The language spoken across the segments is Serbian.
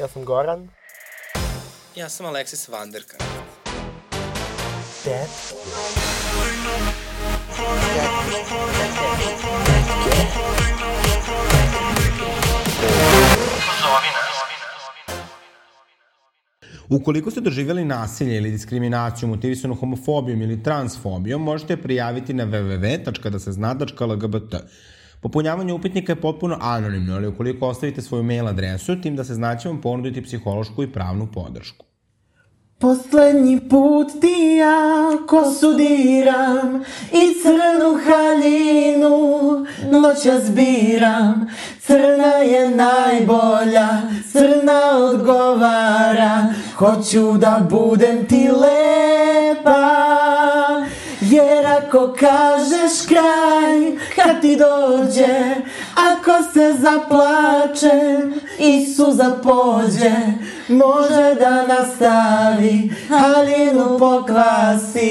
Ja sam Goran. Ja sam Aleksis Vanderka. Ted. Ukoliko ste doživjeli nasilje ili diskriminaciju motivisanu homofobijom ili transfobijom, možete prijaviti na www.dasezna.lgbt. Popunjavanje upitnika je potpuno anonimno, ali ukoliko ostavite svoju mail adresu, tim da se znaće vam ponuditi psihološku i pravnu podršku. Poslednji put ti ja kosu diram i crnu haljinu noćas biram. Crna je najbolja, crna odgovara, hoću da budem ti lepa. Ako kažeš kraj, kad ti dođe, ako se zaplačem i suza pođe, može da nastavi, halinu pokvasi.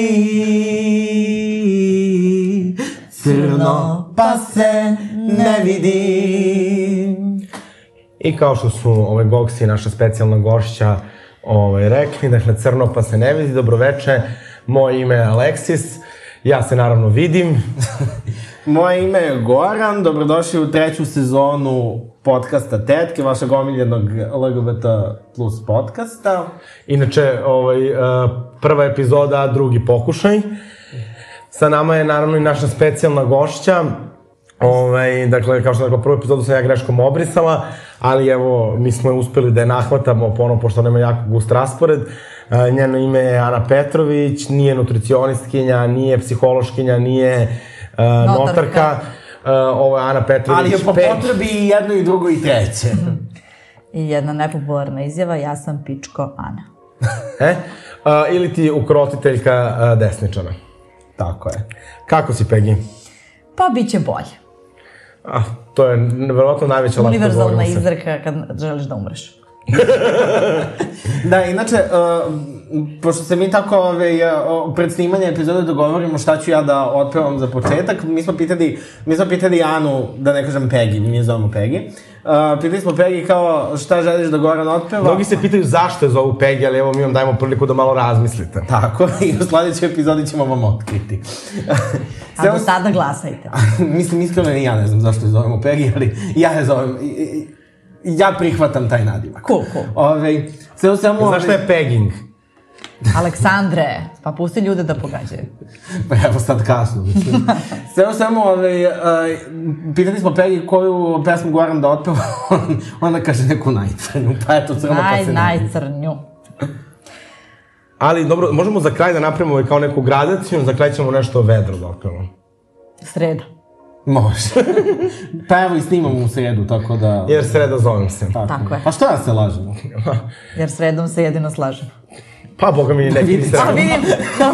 Crno pa se ne vidi. I kao što su ove Goksi, naša specijalna gošća, ovaj, rekli, dakle, crno pa se ne vidi, dobroveče, moje ime je Aleksis, ja se naravno vidim. Moje ime je Goran, dobrodošli u treću sezonu podcasta Tetke, vašeg omiljenog LGBT plus podcasta. Inače, ovaj, eh, prva epizoda, drugi pokušaj. Sa nama je naravno i naša specijalna gošća. Ovaj, dakle, kao što rekao, prvu epizodu sam ja greškom obrisala, ali evo, mi smo uspeli da je nahvatamo ponovo, pošto nema jako gust raspored. E, njeno ime je Ana Petrović, nije nutricionistkinja, nije psihološkinja, nije uh, notarka. Notarka. Uh, ovo je Ana Petrović. Ali je po potrebi i jedno i drugo i treće. I jedna nepopularna izjava, ja sam pičko Ana. E? Uh, ili ti ukrotiteljka uh, desničana. Tako je. Kako si, Pegi? Pa bit će bolje. Ah, to je verovatno najveća latka Univerzalna se. izreka kad želiš da umreš. Da, inače, uh, pošto se mi tako ove, uh, pred snimanje epizode dogovorimo šta ću ja da otpevam za početak, mi smo pitali, mi smo pitali Anu, da ne kažem Pegi, mi je zovemo Pegi, uh, pitali smo Pegi kao šta želiš da Goran otpeva. Mnogi se pitaju zašto je zovu Pegi, ali evo mi vam dajemo priliku da malo razmislite. Tako, i u sledećoj epizodi ćemo vam otkriti. A do tada glasajte. Mislim, iskreno i ja ne znam zašto je zovemo Pegi, ali ja je zovem, i- i- ja prihvatam taj nadimak. Cool, cool. Ove, sve u svemu... Znaš šta je pegging? Aleksandre, pa pusti ljude da pogađaju. Pa evo sad kasno, mislim. Sve u svemu, ove, uh, pitali smo Pegi koju pesmu Goran da otpeva, on, onda kaže neku najcrnju, pa eto, crno pa Naj, se ne vidi. najcrnju. Ali dobro, možemo za kraj da napravimo ovaj kao neku gradaciju, za kraj ćemo nešto vedro da otpevamo. Sreda. Može. pa evo i snimamo u sredu, tako da... Jer sreda zovem se. Tako je. Pa što ja se lažem? Jer sredom se jedino slažemo. Pa, boga mi, neki ni A sreda. vidim,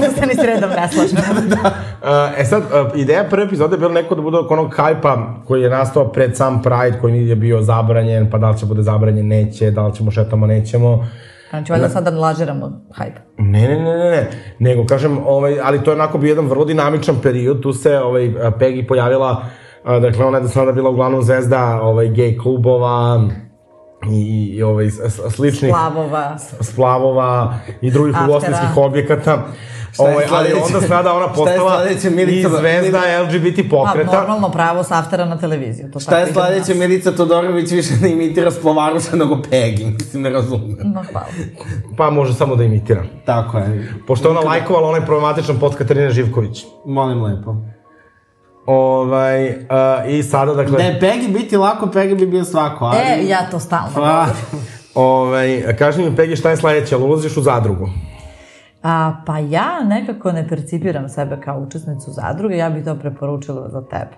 da se ni sredom ne slažemo. Uh, e sad, uh, ideja prve epizode je bila neko da bude oko onog hajpa koji je nastao pred sam Pride, koji je bio zabranjen, pa da li će bude zabranjen, neće, da li ćemo šetamo, nećemo. Znači, valjda sada lažiramo hype. Ne, ne, ne, ne, ne, nego kažem, ovaj, ali to je onako bio jedan vrlo dinamičan period, tu se ovaj, Peggy pojavila, dakle ona je do sada bila uglavnom zvezda ovaj, gej klubova i, i ovaj, sličnih Plavova. splavova i drugih Aftera. ugostiteljskih objekata. Ovaj, ali onda sada ona postala i Milica? zvezda LGBT Pa, pokreta. normalno pravo s aftera na televiziju. To Šta je sledeće, Milica Todorović više ne imitira splavaruša nego Pegi, mislim, ne razumem. No, hvala. Pa može samo da imitira. Tako je. Pošto ona lajkovala onaj problematičan pod Katarina Živković. Molim lepo. Ovaj, uh, I sada, dakle... Da je Pegi biti lako, Pegi bi bio svako, ali... E, ja to stalno. Pa, Ovaj, kaži mi, Pegi, šta je sledeće, ali ulaziš u zadrugu? A, pa ja nekako ne percipiram sebe kao učesnicu zadruge, ja bih to preporučila za tebe.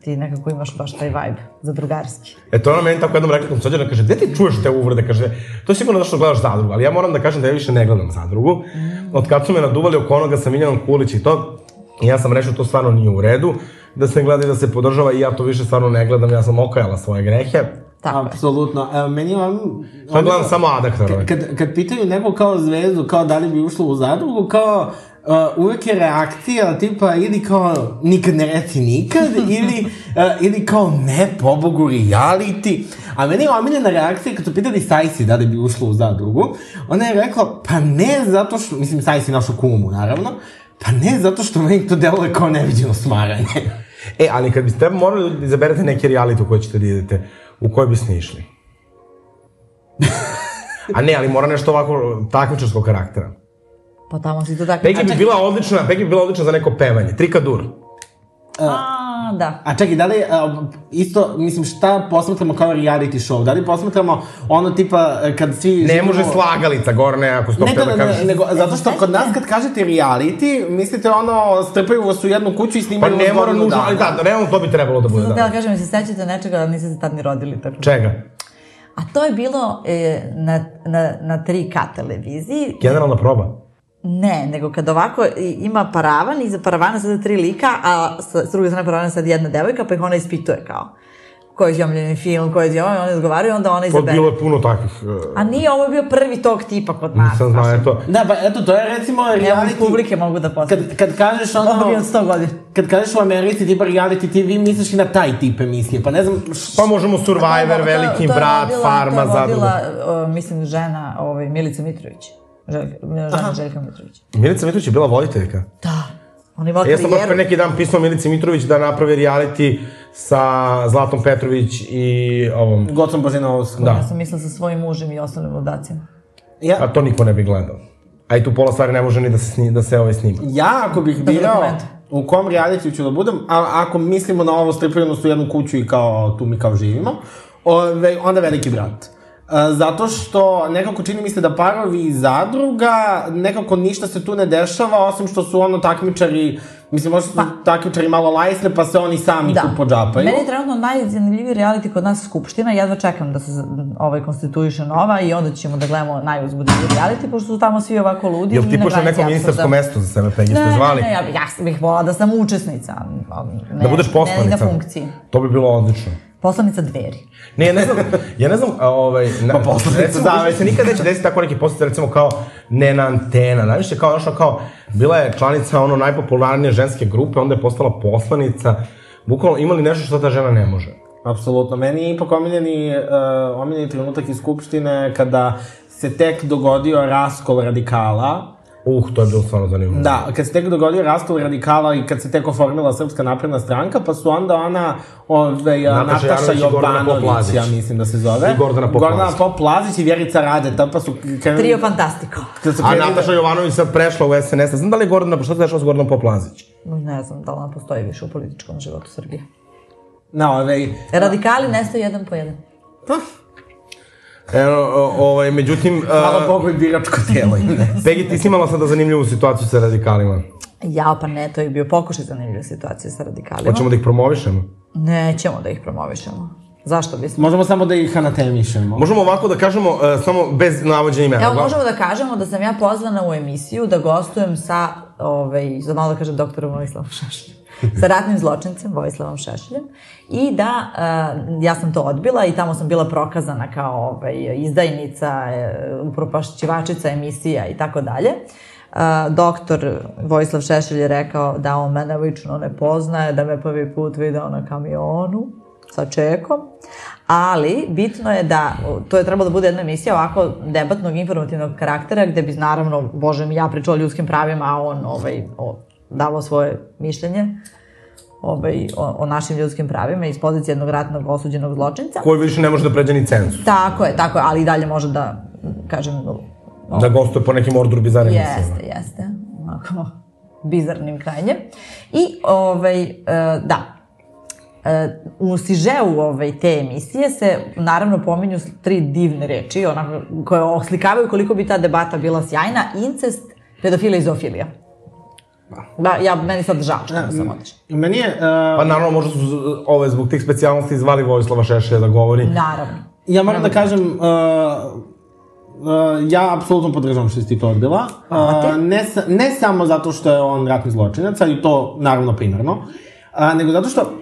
Ti nekako imaš baš taj vibe za drugarski. E, to ona meni tako jednom rekla, kom sođena, kaže, gde ti čuješ te uvrede, kaže, to je sigurno da što gledaš zadrugu, ali ja moram da kažem da ja više ne gledam zadrugu. Od kad su me naduvali oko onoga sa Miljanom Kulić i to, ja sam rešio to stvarno nije u redu, da se gleda i da se podržava i ja to više stvarno ne gledam, ja sam okajala svoje grehe. Tako apsolutno. Evo, meni vam... Sad gledam samo adaktorove. Kad, kad pitaju nekog kao zvezdu, kao da li bi ušlo u zadrugu, kao Uh, uvek je reakcija tipa ili kao nikad ne reci nikad ili, uh, ili kao ne pobogu reality a meni je omiljena reakcija kad su pitali Sajsi da li bi ušla u zadrugu ona je rekla pa ne zato što mislim Sajsi našu kumu naravno pa ne zato što meni to deluje kao neviđeno smaranje E, ali kad biste morali da izaberete neki reality u koji ćete da idete, u koji biste išli? A ne, ali mora nešto ovako takmičarskog karaktera. Pa tamo si to tako... Peggy bi bila odlična, Peggy bi bila odlična za neko pevanje. Trikadur. A, da. A čekaj, da li, uh, isto, mislim, šta posmatramo kao reality show? Da li posmatramo ono tipa uh, kad svi... Ne živimo- može slagalica, Gorne, ako sto Ne, ne, da ne, kažeš. ne, nego, zato što kod nas kad kažete reality, mislite ono, strpaju vas u jednu kuću i Pa snimaju ne vas mora nužno, ali dana. da, realno to bi trebalo da bude. Sad Da. da kažem, se sećate nečega, ali niste se tad ni rodili. Tako. da. Čega? A to je bilo e, na, na, na 3K televiziji. Generalna proba. Ne, nego kad ovako ima paravan, iza paravana sada tri lika, a sa, s druge strane paravana sad jedna devojka, pa ih ona ispituje kao koji je omljeni film, koji je ovaj, oni odgovaraju, onda ona To izabere. bilo je puno takvih. uh, A nije, ovo je bio prvi tog tipa kod nas. Nisam znao, eto. Da, pa eto, to je recimo Evo reality... publike mogu da postavim. Kad, kad kažeš ono... Ovo bi od 100 godina. Kad kažeš u Americi tipa reality TV, misliš i na taj tip emisije, pa ne znam... š- Pa možemo Survivor, To je- Veliki to je brat, Farma, To je vodila, Zadruga. o, mislim, žena ovaj, Milica Mitrović. Željka, žena Željka Mitrović. Milica Mitrović je bila voditeljka. Da. On je Ja sam baš pre neki dan pisao Milici Mitrović da napravi reality sa Zlatom Petrović i ovom... Gocom Božinovskom. Da. Ja sam mislila sa svojim mužem i ostalim ludacima. Ja, A to niko ne bi gledao. A i tu pola stvari ne može ni da se, sni, da se ovaj snima. ja ako bih birao u kom reality ću da budem, a ako mislimo na ovo stripanost u jednu kuću i kao tu mi kao živimo, ove, onda veliki brat. E, Zato što nekako čini mi se da parovi iz zadruga, nekako ništa se tu ne dešava, osim što su ono takmičari, mislim možda su takmičari malo lajsne, pa se oni sami tu podžapaju. Meni je trenutno najzanimljiviji reality kod nas Skupština, jedva čekam da se ovaj konstituiše nova i onda ćemo da gledamo najuzbudljiviji reality, pošto su tamo svi ovako ludi. Jel i ti granici neko ministarsko apsurda. mesto za sebe, Pegi, ste Ne, zvali? ne, ne, ja, ja bih volala da sam učesnica. Ne, Da budeš poslanica? Ne, i na funkciji. To bi bilo odlično. Poslanica dveri. Ne, ja ne znam, ja ne znam, a, ovaj... Na, Pa poslanica recimo, mislim, se nikad neće desiti tako neki poslanica, recimo kao Nena Antena, znaš, kao, znaš, kao, bila je članica ono najpopularnije ženske grupe, onda je postala poslanica, bukvalno imali nešto što ta žena ne može. Apsolutno. Meni je ipak omiljeni, uh, omiljeni trenutak iz Skupštine kada se tek dogodio raskol radikala. Uh, to je bilo stvarno zanimljivo. Da, kad se tek dogodio raskol radikala i kad se tek oformila Srpska napredna stranka, pa su onda ona, ove, Nataša Nataša, Jovanović ja mislim da se zove. I Gordana Poplazić. Gordana Poplazić i Vjerica Radeta, pa su krenuli... Trio Fantastiko. Kad su A Nataša Jovanović sad prešla u SNS. Znam da li je Gordana, šta se dešava s Gordanom Poplazić? Ne znam da li ona postoji više u političkom životu Srbije. Na, ove, Radikali nestaju jedan po jedan. Evo, o, ovaj, međutim... hvala Uh, Bogu i biračko telo im ne. Pegi, ti si imala sada zanimljivu situaciju sa radikalima. Jao, pa ne, to je bio pokušaj zanimljive situacije sa radikalima. Hoćemo da ih promovišemo? Nećemo da ih promovišemo. Zašto bismo? Možemo samo da ih anatemišemo. Možemo ovako da kažemo, uh, samo bez navođenja imena. Evo, Gla- možemo da kažemo da sam ja pozvana u emisiju da gostujem sa, ovaj, za malo da kažem, doktorom Vojislavom Šešeljem. sa ratnim zločincem Vojislavom Šešeljem. I da, uh, ja sam to odbila i tamo sam bila prokazana kao ovaj, izdajnica, uh, upropašćivačica emisija i tako dalje. Uh, doktor Vojislav Šešelj je rekao da on mene lično ne poznaje, da me prvi put video na kamionu sa čekom, ali bitno je da, to je trebalo da bude jedna emisija ovako debatnog, informativnog karaktera, gde bi naravno, bože mi, ja pričala o ljudskim pravima, a on ovaj, o, davao svoje mišljenje ovaj, o, o našim ljudskim pravima iz pozicije jednog ratnog osuđenog zločinca. Koji više ne može da pređe ni cenzus. Tako je, tako je, ali i dalje može da, kažem, Da gostuje po nekim ordru bizarnim emisijama. Jeste, jeste. Onako, bizarnim krajnjem. I, ovaj, e, da, u sižeu ovaj, te emisije se naravno pominju tri divne reči, onako, koje oslikavaju koliko bi ta debata bila sjajna. Incest, pedofilija i zoofilija. Da, ja, meni sad žao što sam otišla. Meni je... Uh, Pa naravno, možda su ove, zbog tih specijalnosti zvali Vojislava Šešelja da govori. Naravno. Ja moram da kažem, uh, uh, ja apsolutno podržavam što si ti to odbila. Uh, ne, ne samo zato što je on ratni zločinac, ali to naravno primarno, uh, nego zato što,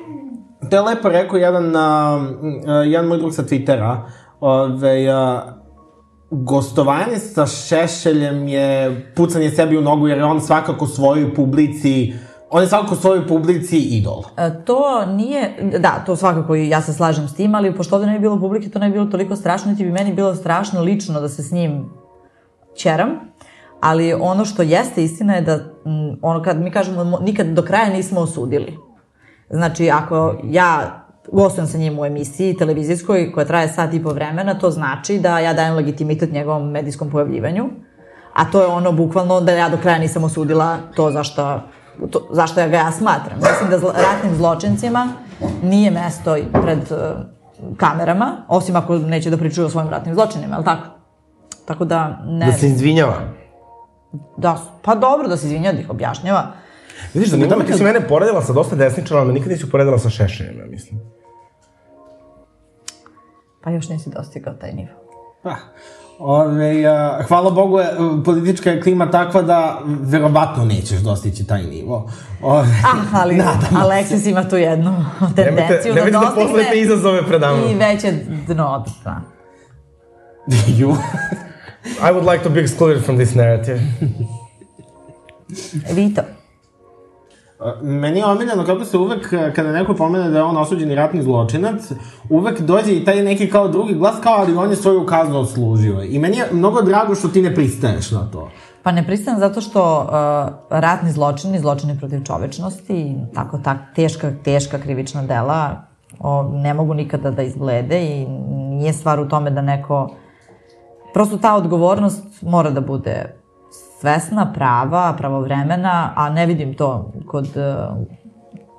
to je lepo rekao jedan, uh, uh, jedan moj drug sa Twittera, ove, uh, gostovanje sa Šešeljem je pucanje sebi u nogu, jer je on svakako svojoj publici, on je svakako svojoj publici idol. E, To nije, da, to svakako ja se slažem s tim, ali pošto ovde ne bi bilo publike, to ne bi bilo toliko strašno, niti bi meni bilo strašno lično da se s njim ćeram, ali ono što jeste istina je da, ono kad mi kažemo, mo- nikad do kraja nismo osudili. Znači, ako ja gostujem sa njim u emisiji televizijskoj koja traje sat i po vremena, to znači da ja dajem legitimitet njegovom medijskom pojavljivanju, a to je ono bukvalno da ja do kraja nisam osudila to zašto, to, zašto ja ga ja smatram. Mislim da zla, ratnim zločincima nije mesto pred uh, kamerama, osim ako neće da pričaju o svojim ratnim zločinima, je li tako? Tako da, ne... Da se izvinjava. Da, pa dobro da se izvinja, da ih objašnjava. Vidiš, zanimljivo ti si mene poredila sa dosta desničara, ali nikad nisi poredila sa Šešeljem, ja mislim. Pa još nisi dostigao taj nivo. Ah, Ove, a, hvala Bogu, je, politička je klima takva da verovatno nećeš dostići taj nivo. Ove, Ah, ali Aleksis ima tu jednu tendenciju nemojte da da dostigne postavite izazove pred nama. i veće dno od dna. ju. I would like to be excluded from this narrative. Vito. Meni je omiljeno kako se uvek, eh, kada neko pomene da je on osuđeni ratni zločinac, uvek dođe i taj neki kao drugi glas, kao ali on je svoju kaznu odslužio. I meni je mnogo drago što ti ne pristaješ na to. Pa ne pristajem zato što uh, ratni zločini, zločini protiv čovečnosti tako tak, teška, teška krivična dela o, ne mogu nikada da izglede i nije stvar u tome da neko... Prosto ta odgovornost mora da bude svesna, prava, pravovremena, a ne vidim to kod uh,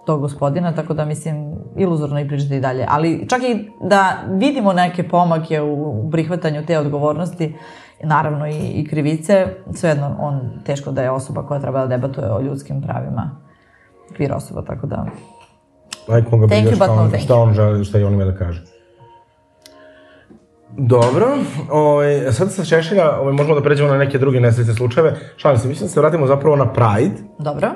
tog gospodina, tako da mislim iluzorno i pričati i dalje. Ali čak i da vidimo neke pomake u, prihvatanju te odgovornosti, naravno i, i krivice, svejedno on teško da je osoba koja treba da debatuje o ljudskim pravima kvir osoba, tako da... Ajde, koga briga šta, on, šta on želi, šta i on ima da kaže. Dobro, ovaj, sad sa Šešelja ovaj, možemo da pređemo na neke druge nesrećne slučajeve. Šalim se, mislim da se vratimo zapravo na Pride. Dobro.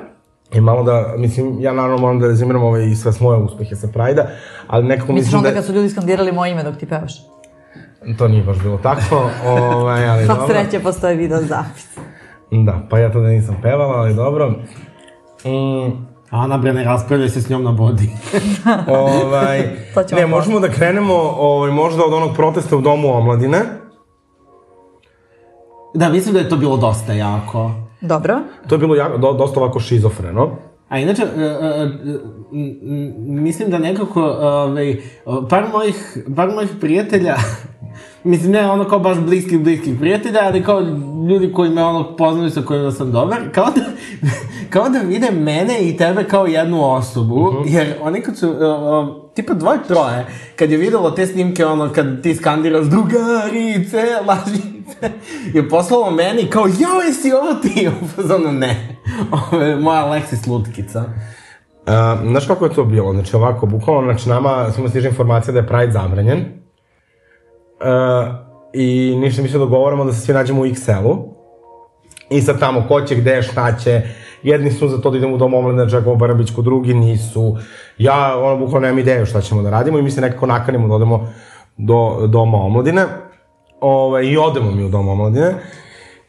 I malo da, mislim, ja naravno moram da rezimiram ovaj, i sve svoje uspehe sa Pride-a, ali nekako mislim onda da... kad su ljudi skandirali moje ime dok ti pevaš? To nije baš bilo tako, ovaj, ali dobro. sreće postoji video zapis. Da, pa ja tada nisam pevala, ali dobro. Mm, Ana, bre, ne raspravljaj se s njom na bodi. ovaj, ne, možemo da krenemo ovaj, možda od onog protesta u Domu omladine. da, mislim da je to bilo dosta jako. Dobro. To je bilo jako, do, dosta ovako šizofreno. A inače, e, e, e, mislim da nekako, ovaj, par mojih, par mojih prijatelja, mislim ne ono kao baš bliskih, bliskih prijatelja, ali kao ljudi koji me ono poznaju sa kojima sam dobar, kao da, kao da vide mene i tebe kao jednu osobu, jer oni kad su, uh, uh, tipa dvoje troje, kad je videlo te snimke, ono, kad ti skandiraš drugarice, lažice, je poslalo meni kao, jao, jesi ovo ti? Fazonu, ne. Ovo je moja Alexis Lutkica. Uh, znaš kako je to bilo? Znači ovako, bukvalno, znači nama svima stiže informacija da je Pride zabranjen. Uh, I ništa mi se dogovoramo da se svi nađemo u XL-u. I sad tamo, ko će gde, šta će. Jedni su za to da idemo u dom omladine, čekamo Barabićku, drugi nisu. Ja, ono, bukvalno nemam ideju šta ćemo da radimo i mi se nekako nakanimo da odemo do doma omladine. Ove, I odemo mi u dom omladine.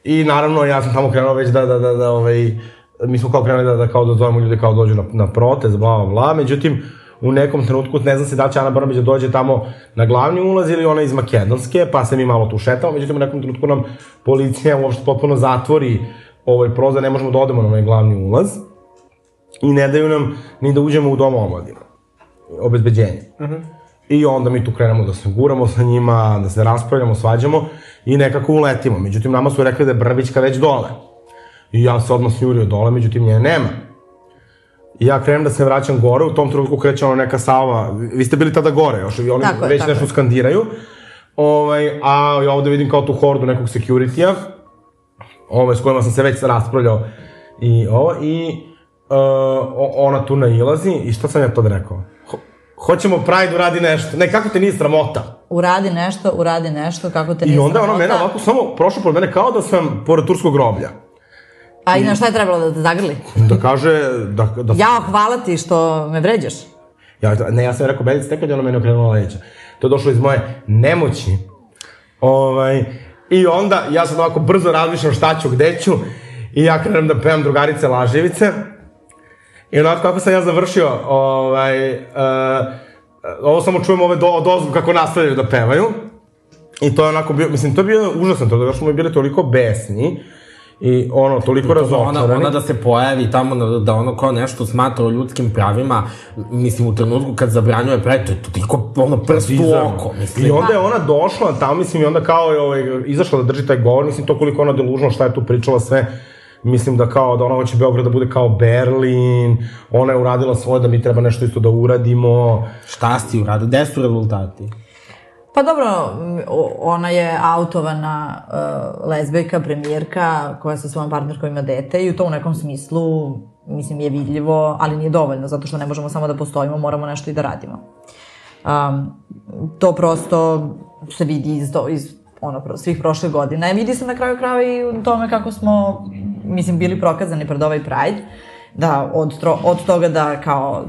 I naravno, ja sam tamo krenuo već da, da, da, da ovaj, mi smo kao krenuli da, da kao da zovemo ljude kao dođu na, na protest, bla, bla, bla. Međutim, u nekom trenutku, ne znam se da će Ana Brnabić da dođe tamo na glavni ulaz ili ona iz Makedonske, pa se mi malo tu šetamo, međutim u nekom trenutku nam policija uopšte potpuno zatvori ovaj prozor, ne možemo da odemo na onaj glavni ulaz i ne daju nam ni da uđemo u dom omladina, obezbeđenje. I onda mi tu krenemo da se guramo sa njima, da se raspravljamo, svađamo i nekako uletimo. Međutim, nama su rekli da je Brnabićka već dole. I ja se odmah sjurio dole, međutim nje nema. I ja krenem da se vraćam gore, u tom trenutku kreće ona neka salva, vi ste bili tada gore još, i oni Tako je, već tako nešto je. skandiraju. Ovaj, a ja ovde vidim kao tu hordu nekog security-a, ovaj, s kojima sam se već raspravljao i ovo, i uh, ona tu nailazi, i šta sam ja tad rekao? Ho, hoćemo Pride uradi nešto, ne, kako te nije sramota? Uradi nešto, uradi nešto, kako te I nije onda je ona sramota. mene ovako samo prošla pored mene kao da sam pored turskog groblja. A i na šta je trebalo da te zagrli? Da kaže, da, da Jao, hvala ti što me vređaš. Ja, ne, ja sam rekao, Beljic, tek kad je ona meni okrenula leđa. To je došlo iz moje nemoći. Ovaj, I onda, ja sad ovako brzo razmišljam šta ću, gde ću, i ja krenem da pevam drugarice laževice. I onako kako sam ja završio, ovaj, uh, ovo samo čujem ove do, dozvu kako nastavljaju da pevaju. I to je onako bio, mislim, to je bio užasan to, da smo bili toliko besni i ono, toliko razočarani. Ona, ona da se pojavi tamo, da, da ono kao nešto smatra o ljudskim pravima, mislim, u trenutku kad zabranjuje pravi, to je toliko, ono, prst u oko, mislim. I onda je ona došla tamo, mislim, i onda kao je ovaj, izašla da drži taj govor, mislim, to koliko ona delužno, šta je tu pričala sve, mislim da kao da ona hoće Beograd da bude kao Berlin, ona je uradila svoje da mi treba nešto isto da uradimo. Šta si uradio? Gde su rezultati? Pa dobro, ona je autovana uh, lezbejka, premijerka, koja sa svojom partnerkom ima dete i u to u nekom smislu, mislim, je vidljivo, ali nije dovoljno, zato što ne možemo samo da postojimo, moramo nešto i da radimo. Um, to prosto se vidi iz, do, iz ono, svih prošle godine. Vidi se na kraju krava i u tome kako smo, mislim, bili prokazani pred ovaj Pride, da od, od toga da kao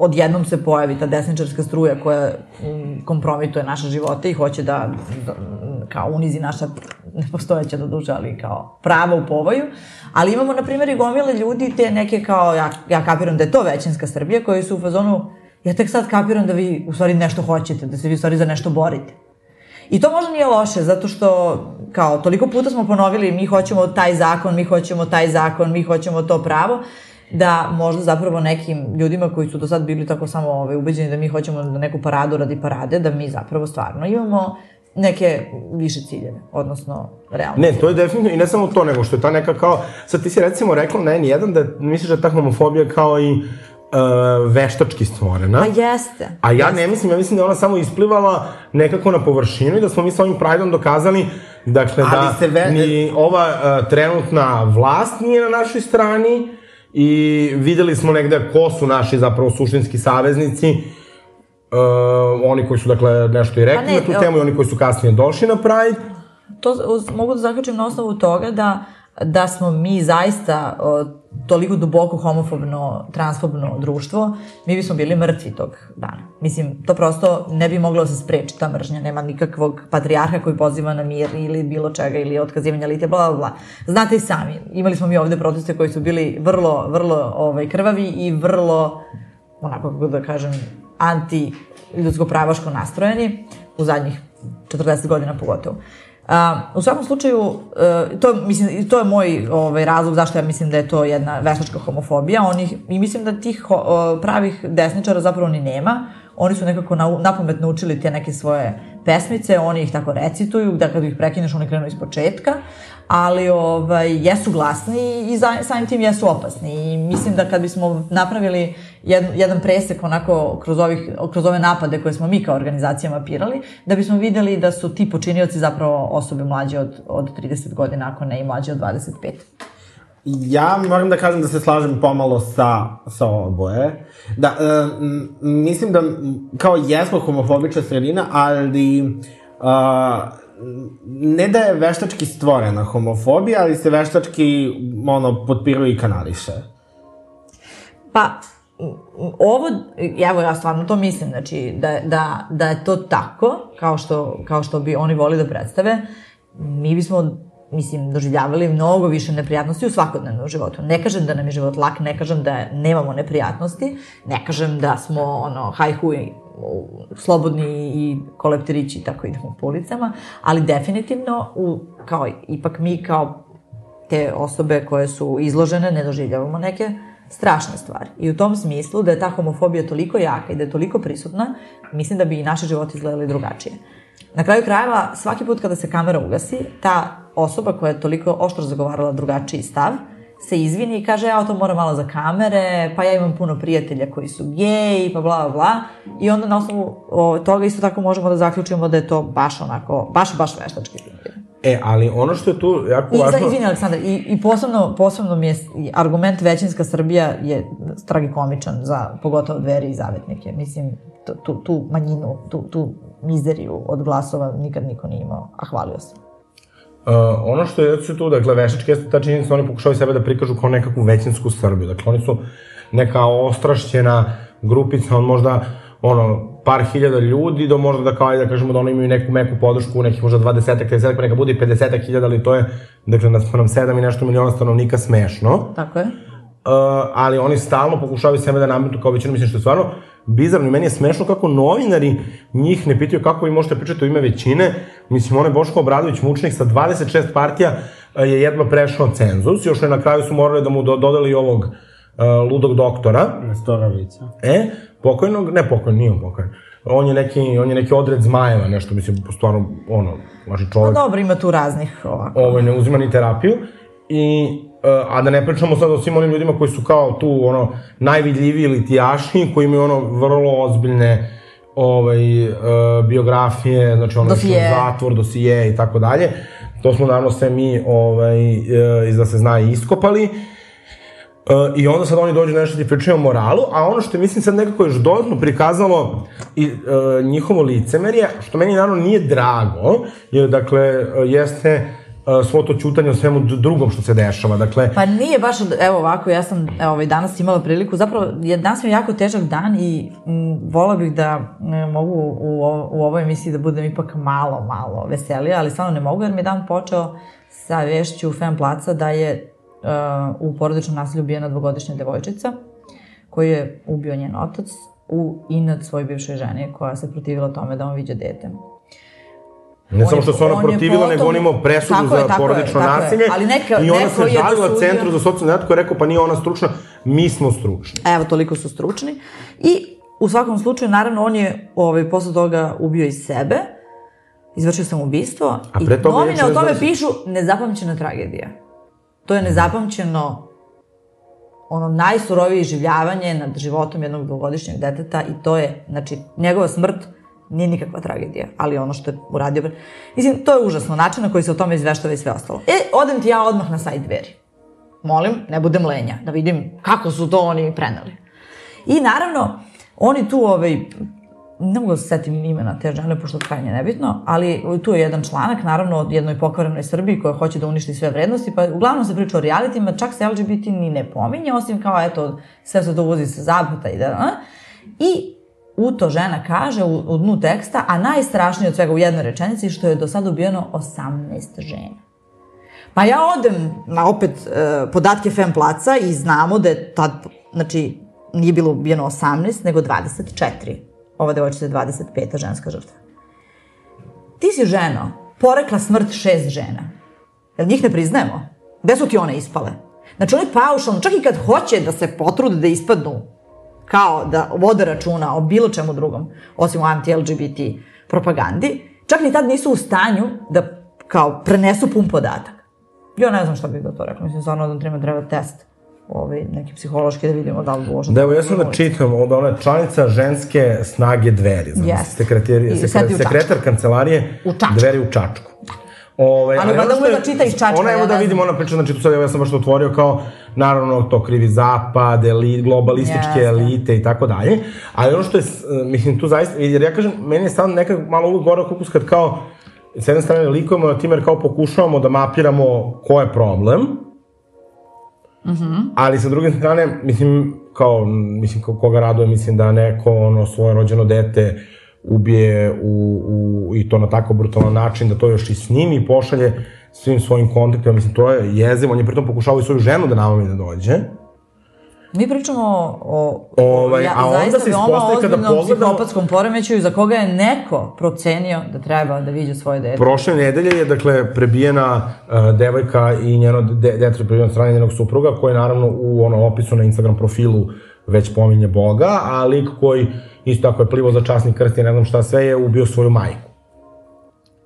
odjednom se pojavi ta desničarska struja koja m, kompromituje naše živote i hoće da, da kao unizi naša nepostojeća do duše, ali kao prava u povoju. Ali imamo, na primjer, i gomile ljudi, te neke kao, ja, ja kapiram da je to većinska Srbija, koji su u fazonu, ja tek sad kapiram da vi u stvari nešto hoćete, da se vi u stvari za nešto borite. I to možda nije loše, zato što, kao, toliko puta smo ponovili, mi hoćemo taj zakon, mi hoćemo taj zakon, mi hoćemo to pravo, da možda zapravo nekim ljudima koji su do sad bili tako samo ove, ubeđeni da mi hoćemo da neku paradu radi parade, da mi zapravo stvarno imamo neke više ciljeve, odnosno realne Ne, to je definitivno, i ne samo to, nego što je ta neka kao, sad ti si recimo rekla na N1 da misliš da je ta homofobija kao i uh, veštački stvorena. Pa jeste. A ja ne mislim, ja mislim da je ona samo isplivala nekako na površinu i da smo mi sa ovim Prideom dokazali dakle, Ali da ve- ni ova uh, trenutna vlast nije na našoj strani i videli smo negde ko su naši zapravo suštinski saveznici, uh, oni koji su dakle nešto i rekli Pa ne, na tu temu i oni koji su kasnije došli na Pride. to uz- mogu da zaključim na osnovu toga da, da smo mi zaista o, toliko duboko homofobno, transfobno društvo, mi bismo bili mrtvi tog dana. Mislim, to prosto ne bi moglo da se spreči ta mržnja, nema nikakvog patrijarha koji poziva na mir ili bilo čega ili otkazivanja litija, bla, bla, bla. Znate i sami, imali smo mi ovde proteste koji su bili vrlo, vrlo ovaj, krvavi i vrlo, onako kako da kažem, anti ljudsko-pravaško nastrojeni u zadnjih 40 godina pogotovo. A, u svakom slučaju, uh, to, mislim, to je moj ovaj, razlog zašto ja mislim da je to jedna veštačka homofobija. Oni, I mislim da tih o, pravih desničara zapravo ni nema. Oni su nekako na, napamet naučili te neke svoje pesmice, oni ih tako recituju, da kad ih prekineš oni krenu iz početka, ali ovaj, jesu glasni i za, samim tim jesu opasni. I mislim da kad bismo napravili jed, jedan presek onako kroz, ovih, kroz ove napade koje smo mi kao organizacija mapirali, da bismo videli da su ti počinioci zapravo osobe mlađe od, od 30 godina, ako ne i mlađe od 25. Ja moram da kažem da se slažem pomalo sa, sa oboje. Da, e, mislim da kao jesmo homofobična sredina, ali a, ne da je veštački stvorena homofobija, ali se veštački ono, potpiruje i kanališe. Pa, ovo, evo ja stvarno to mislim, znači da, da, da je to tako, kao što, kao što bi oni voli da predstave, mi bismo mislim, doživljavali mnogo više neprijatnosti u svakodnevnom životu. Ne kažem da nam je život lak, ne kažem da nemamo neprijatnosti, ne kažem da smo, ono, hajhuj, slobodni i kolepterići i tako idemo po ulicama, ali definitivno, u, kao, ipak mi kao te osobe koje su izložene ne doživljavamo neke strašne stvari. I u tom smislu da je ta homofobija toliko jaka i da je toliko prisutna, mislim da bi i naši životi izgledali drugačije. Na kraju krajeva, svaki put kada se kamera ugasi, ta osoba koja je toliko oštro zagovarala drugačiji stav, se izvini i kaže, ja to moram malo za kamere, pa ja imam puno prijatelja koji su geji, pa bla, bla, bla. I onda na osnovu o, toga isto tako možemo da zaključimo da je to baš onako, baš, baš veštački film. E, ali ono što je tu jako I, važno... izvini, Aleksandar, i, i posebno, posebno mi je argument većinska Srbija je tragikomičan za pogotovo dveri i zavetnike. Mislim, tu, tu manjinu, tu, tu mizeriju od glasova nikad niko nije imao, a hvalio sam. Uh, ono što je su tu, dakle, veštački jeste ta činjenica, oni pokušavaju sebe da prikažu kao nekakvu većinsku Srbiju. Dakle, oni su neka ostrašćena grupica, on možda, ono, par hiljada ljudi do možda da kao, da kažemo da oni imaju neku meku podršku, nekih možda 20 30 pa neka bude i 50 hiljada, ali to je, dakle, na nam 7 i nešto miliona stanovnika smešno. Tako je. Uh, ali oni stalno pokušavaju sebe da nametu kao većinu, mislim što je stvarno bizarno i meni je smešno kako novinari njih ne pitaju kako vi možete pričati u ime većine. Mislim, onaj Boško Obradović, mučnik sa 26 partija, uh, je jedva prešao cenzus, još je na kraju su morali da mu do, dodali ovog uh, ludog doktora. Nestorovića. E, pokojnog, ne pokojnog, nije on pokojnog. On je neki, on je neki odred zmajeva, nešto, mislim, stvarno, ono, znači Pa čovek dobro, ima tu raznih ovako. ovaj, ne uzima ni terapiju. I, uh, a da ne pričamo sad o svim onim ljudima koji su kao tu, ono, najvidljiviji litijaši, koji imaju, ono, vrlo ozbiljne ovaj, uh, biografije, znači, ono, Dosije. zatvor, dosije i tako dalje. To smo, naravno, sve mi, ovaj, uh, iz da se zna, iskopali. Uh, I onda sad oni dođu nešto ti pričaju o moralu, a ono što je, mislim sad nekako još dodatno prikazalo i uh, njihovo licemerje, što meni naravno nije drago, je dakle, jeste svo to čutanje o svemu drugom što se dešava. Dakle, Pa nije baš, evo ovako, ja sam evo, ovaj, danas imala priliku, zapravo je, danas mi je jako težak dan i m, vola bih da m, mogu u, u ovoj emisiji da budem ipak malo, malo veselija, ali stvarno ne mogu jer mi je dan počeo sa vešću Fem Placa da je uh, u porodičnom nasilju ubijena dvogodišnja devojčica koju je ubio njen otac u inad svoj bivšoj ženi koja se protivila tome da on viđa dete. Ne on samo što se ona on protivila, potom- nego on imao presudu Tako za je, porodično je. nasilje Ali neka- i ona se žalila centru za socijalnu zadatku koji je rekao, pa nije ona stručna, mi smo stručni. Evo, toliko su stručni. I u svakom slučaju, naravno, on je ovaj, posle toga ubio i sebe, izvršio sam ubistvo A i pre toga novine inače o tome pišu nezapamćena tragedija. To je nezapamćeno ono najsurovije življavanje nad životom jednog dvogodišnjeg deteta i to je, znači, njegova smrt nije nikakva tragedija, ali ono što je uradio... Mislim, to je užasno način na koji se o tome izveštava i sve ostalo. E, odem ti ja odmah na sajt dveri. Molim, ne budem lenja, da vidim kako su to oni preneli. I naravno, oni tu, ovaj, ne mogu da se setim imena te žene, pošto je nebitno, ali tu je jedan članak, naravno, o jednoj pokvarenoj Srbiji koja hoće da uništi sve vrednosti, pa uglavnom se priča o realitima, čak se LGBT ni ne pominje, osim kao, eto, sve se to uvozi sa zapada i da, a? I u to žena kaže u, u dnu teksta, a najstrašnije od svega u jednoj rečenici, što je do sada ubijeno 18 žena. Pa ja odem na opet e, podatke Fem Placa i znamo da je tad, znači, nije bilo ubijeno 18, nego 24. Ova devojčica je 25. ženska žrtva. Ti si ženo, porekla smrt šest žena. Jel njih ne priznajemo? Gde su ti one ispale? Znači oni paušalno, čak i kad hoće da se potrude da ispadnu kao da vode računa o bilo čemu drugom, osim o anti-LGBT propagandi, čak ni tad nisu u stanju da kao prenesu pun podatak. Ja ne znam šta bih da to rekla, mislim stvarno da treba, treba test ovaj, neki psihološki da vidimo da li možemo... Da, evo, ja sam da čitam, od ona je članica ženske snage dveri, znam, Jeste. sekretar, I sekre, sad i u Čačku. sekretar kancelarije U Čačku. dveri u Čačku. Ove, Ali valjda ume da čita iz Čačka, Ona, evo da vidimo, ona priča, znači tu sad, ja sam baš to otvorio kao, naravno, to krivi zapad, eli, globalističke Jeste. elite i tako dalje, ali ono što je, s- mislim, tu zaista, jer ja kažem, meni je stavno nekak malo uvijek gore kukus kad kao, s jedne strane likujemo na tim jer kao pokušavamo da mapiramo ko je problem, Ali sa druge strane, mislim, kao, mislim, ko- koga raduje, mislim da neko, ono, svoje rođeno dete ubije u, u, i to na tako brutalan način, da to još i snimi i pošalje svim svojim kontaktima, mislim, to je jezivo, on je pritom pokušavao i svoju ženu da namami da dođe. Mi pričamo o, Ovaj, ja, a onda se ispostavi kada pogledamo- psihopatskom poremećaju za koga je neko procenio da treba da viđe svoje dete. Prošle nedelje je, dakle, prebijena uh, devojka i njeno de, dete prebijeno od strane njenog supruga, koji je naravno u ono, opisu na Instagram profilu već pominje Boga, a lik koji isto tako je plivo za časni krst i ne znam šta sve je ubio svoju majku.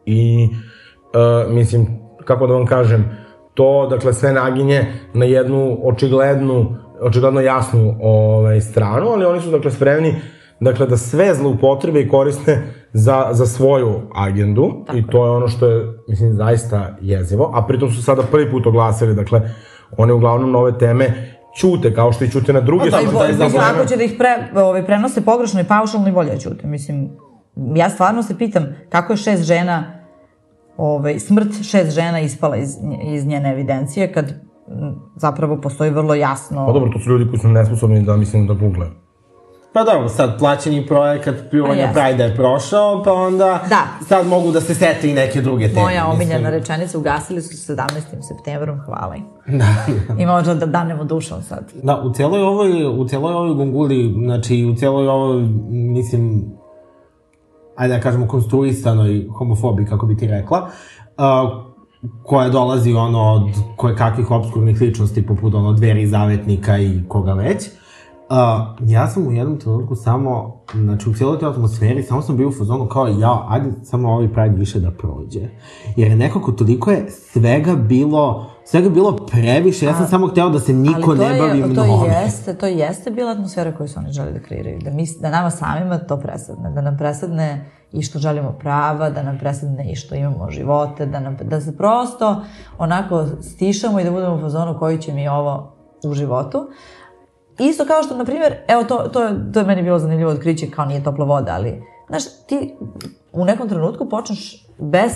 I, uh, mislim, kako da vam kažem, to, dakle, sve naginje na jednu očiglednu, očigledno jasnu ovaj, stranu, ali oni su, dakle, spremni dakle, da sve zloupotrebe i koriste za, za svoju agendu. Tako i to je ono što je, mislim, zaista jezivo, a pritom su sada prvi put oglasili, dakle, one uglavnom nove teme ćute, kao što i ćute na druge Pa da, pa da, da, ako će da ih pre, ovaj, prenose pogrešno i paušalno i bolje ćute. Mislim, ja stvarno se pitam kako je šest žena, ovaj, smrt šest žena ispala iz, iz njene evidencije, kad m, zapravo postoji vrlo jasno... Pa dobro, to su ljudi koji su nesposobni da, mislim, da google. Pa dobro, sad plaćeni projekat pljuvanja jeste. Pride je prošao, pa onda Da. sad mogu da se sete i neke druge teme. Moja omiljena rečenica, ugasili su 17. septembrom, hvala im. Ima možda da danemo dušom sad. Da, u cijeloj ovoj, u cijeloj ovoj gunguli, znači u cijeloj ovoj, mislim, ajde da kažemo, konstruisanoj homofobiji, kako bi ti rekla, uh, koja dolazi ono od koje kakvih obskurnih ličnosti, poput ono dveri zavetnika i koga već, Uh, ja sam u jednom trenutku samo, znači u cijeloj toj atmosferi, samo sam bio u fazonu kao, ja, ajde samo ovaj Pride više da prođe. Jer je nekako toliko je svega bilo, svega bilo previše, ja sam samo hteo da se niko Ali to ne bavi je, to mnogo. jeste, to jeste bila atmosfera koju su oni želi da kreiraju. Da, mi, da nama samima to presadne. Da nam presadne i što želimo prava, da nam presadne i što imamo živote, da, nam, da se prosto onako stišamo i da budemo u fazonu koji će mi ovo u životu. Isto kao što, na primjer, evo to, to, to je meni bilo zanimljivo otkriće, kao nije topla voda, ali, znaš, ti u nekom trenutku počneš bez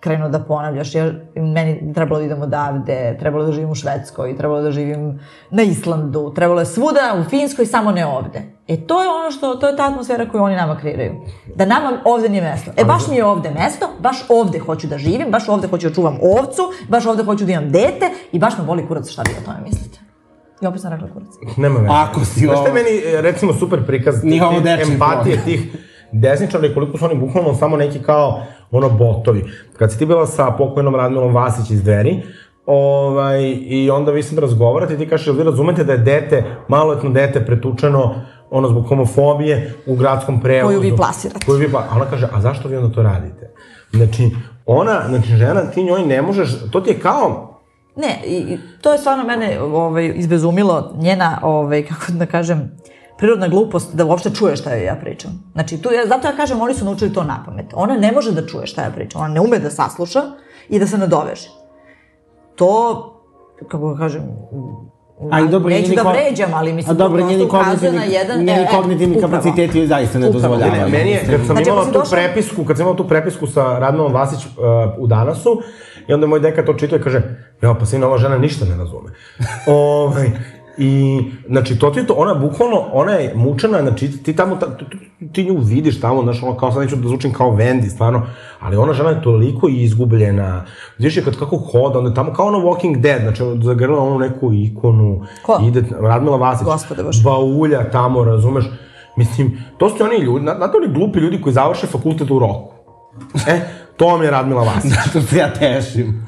krenu da ponavljaš, jer meni trebalo da idem odavde, trebalo da živim u Švedskoj, trebalo da živim na Islandu, trebalo je svuda u Finskoj, samo ne ovde. E to je ono što, to je ta atmosfera koju oni nama kreiraju. Da nama ovde nije mesto. E baš mi je ovde mesto, baš ovde hoću da živim, baš ovde hoću da čuvam ovcu, baš ovde hoću da imam dete i baš me boli kurac šta vi o tome mislite. I opet sam rekla kurac. Nema veze. Ako si Znaš šta je ovo- meni, e, recimo, super prikaz te- te dečiji empatije tih desničara i koliko su oni bukvalno samo neki kao, ono, botovi. Kad si ti bila sa pokojnom Radmilom Vasić iz dveri, ovaj, i onda vi sad razgovarate i ti kažeš, jel vi razumete da je dete, maloletno dete pretučeno ono zbog homofobije u gradskom prevozu. Koju vi plasirate. Koju vi pla... A ona kaže, a zašto vi onda to radite? Znači, ona, znači žena, ti njoj ne možeš, to ti je kao, Ne, i, i to je stvarno mene ovaj, izbezumilo, njena, ovaj, kako da kažem, prirodna glupost da uopšte čuje šta joj ja pričam. Znači, tu, ja, zato ja kažem, oni su naučili to na pamet. Ona ne može da čuje šta ja pričam, ona ne ume da sasluša i da se nadoveže. To, kako da kažem, A i dobro, neću njeni da vređam, ali mislim, A dobro, to njeni prosto ukazuje kognitivni, na jedan... njeni e, e, kognitivni upravo. kapaciteti joj zaista ne dozvoljavaju. Ne, meni je, kad sam Znači, imala tu došla- prepisku, kad sam imala tu prepisku sa Radmilom Vasić uh, u Danasu, i onda moj deka to čitao i kaže, ja, pa sina, ova žena ništa ne razume. ovaj, I, znači, to ti je to, ona bukvalno, ona je mučena, znači, ti tamo, ta, ti, ti nju vidiš tamo, znaš, ono, kao sad neću da zvučim kao Wendy, stvarno, ali ona žena je toliko izgubljena, vidiš je kad kako hoda, onda je tamo kao ono Walking Dead, znači, zagrla onu neku ikonu, Ko? ide, Radmila Vasić, Gospode Bože. baulja tamo, razumeš, mislim, to su oni ljudi, na- znate oni glupi ljudi koji završe fakultet u roku. E, to vam je Radmila Vasić. Što se ja tešim.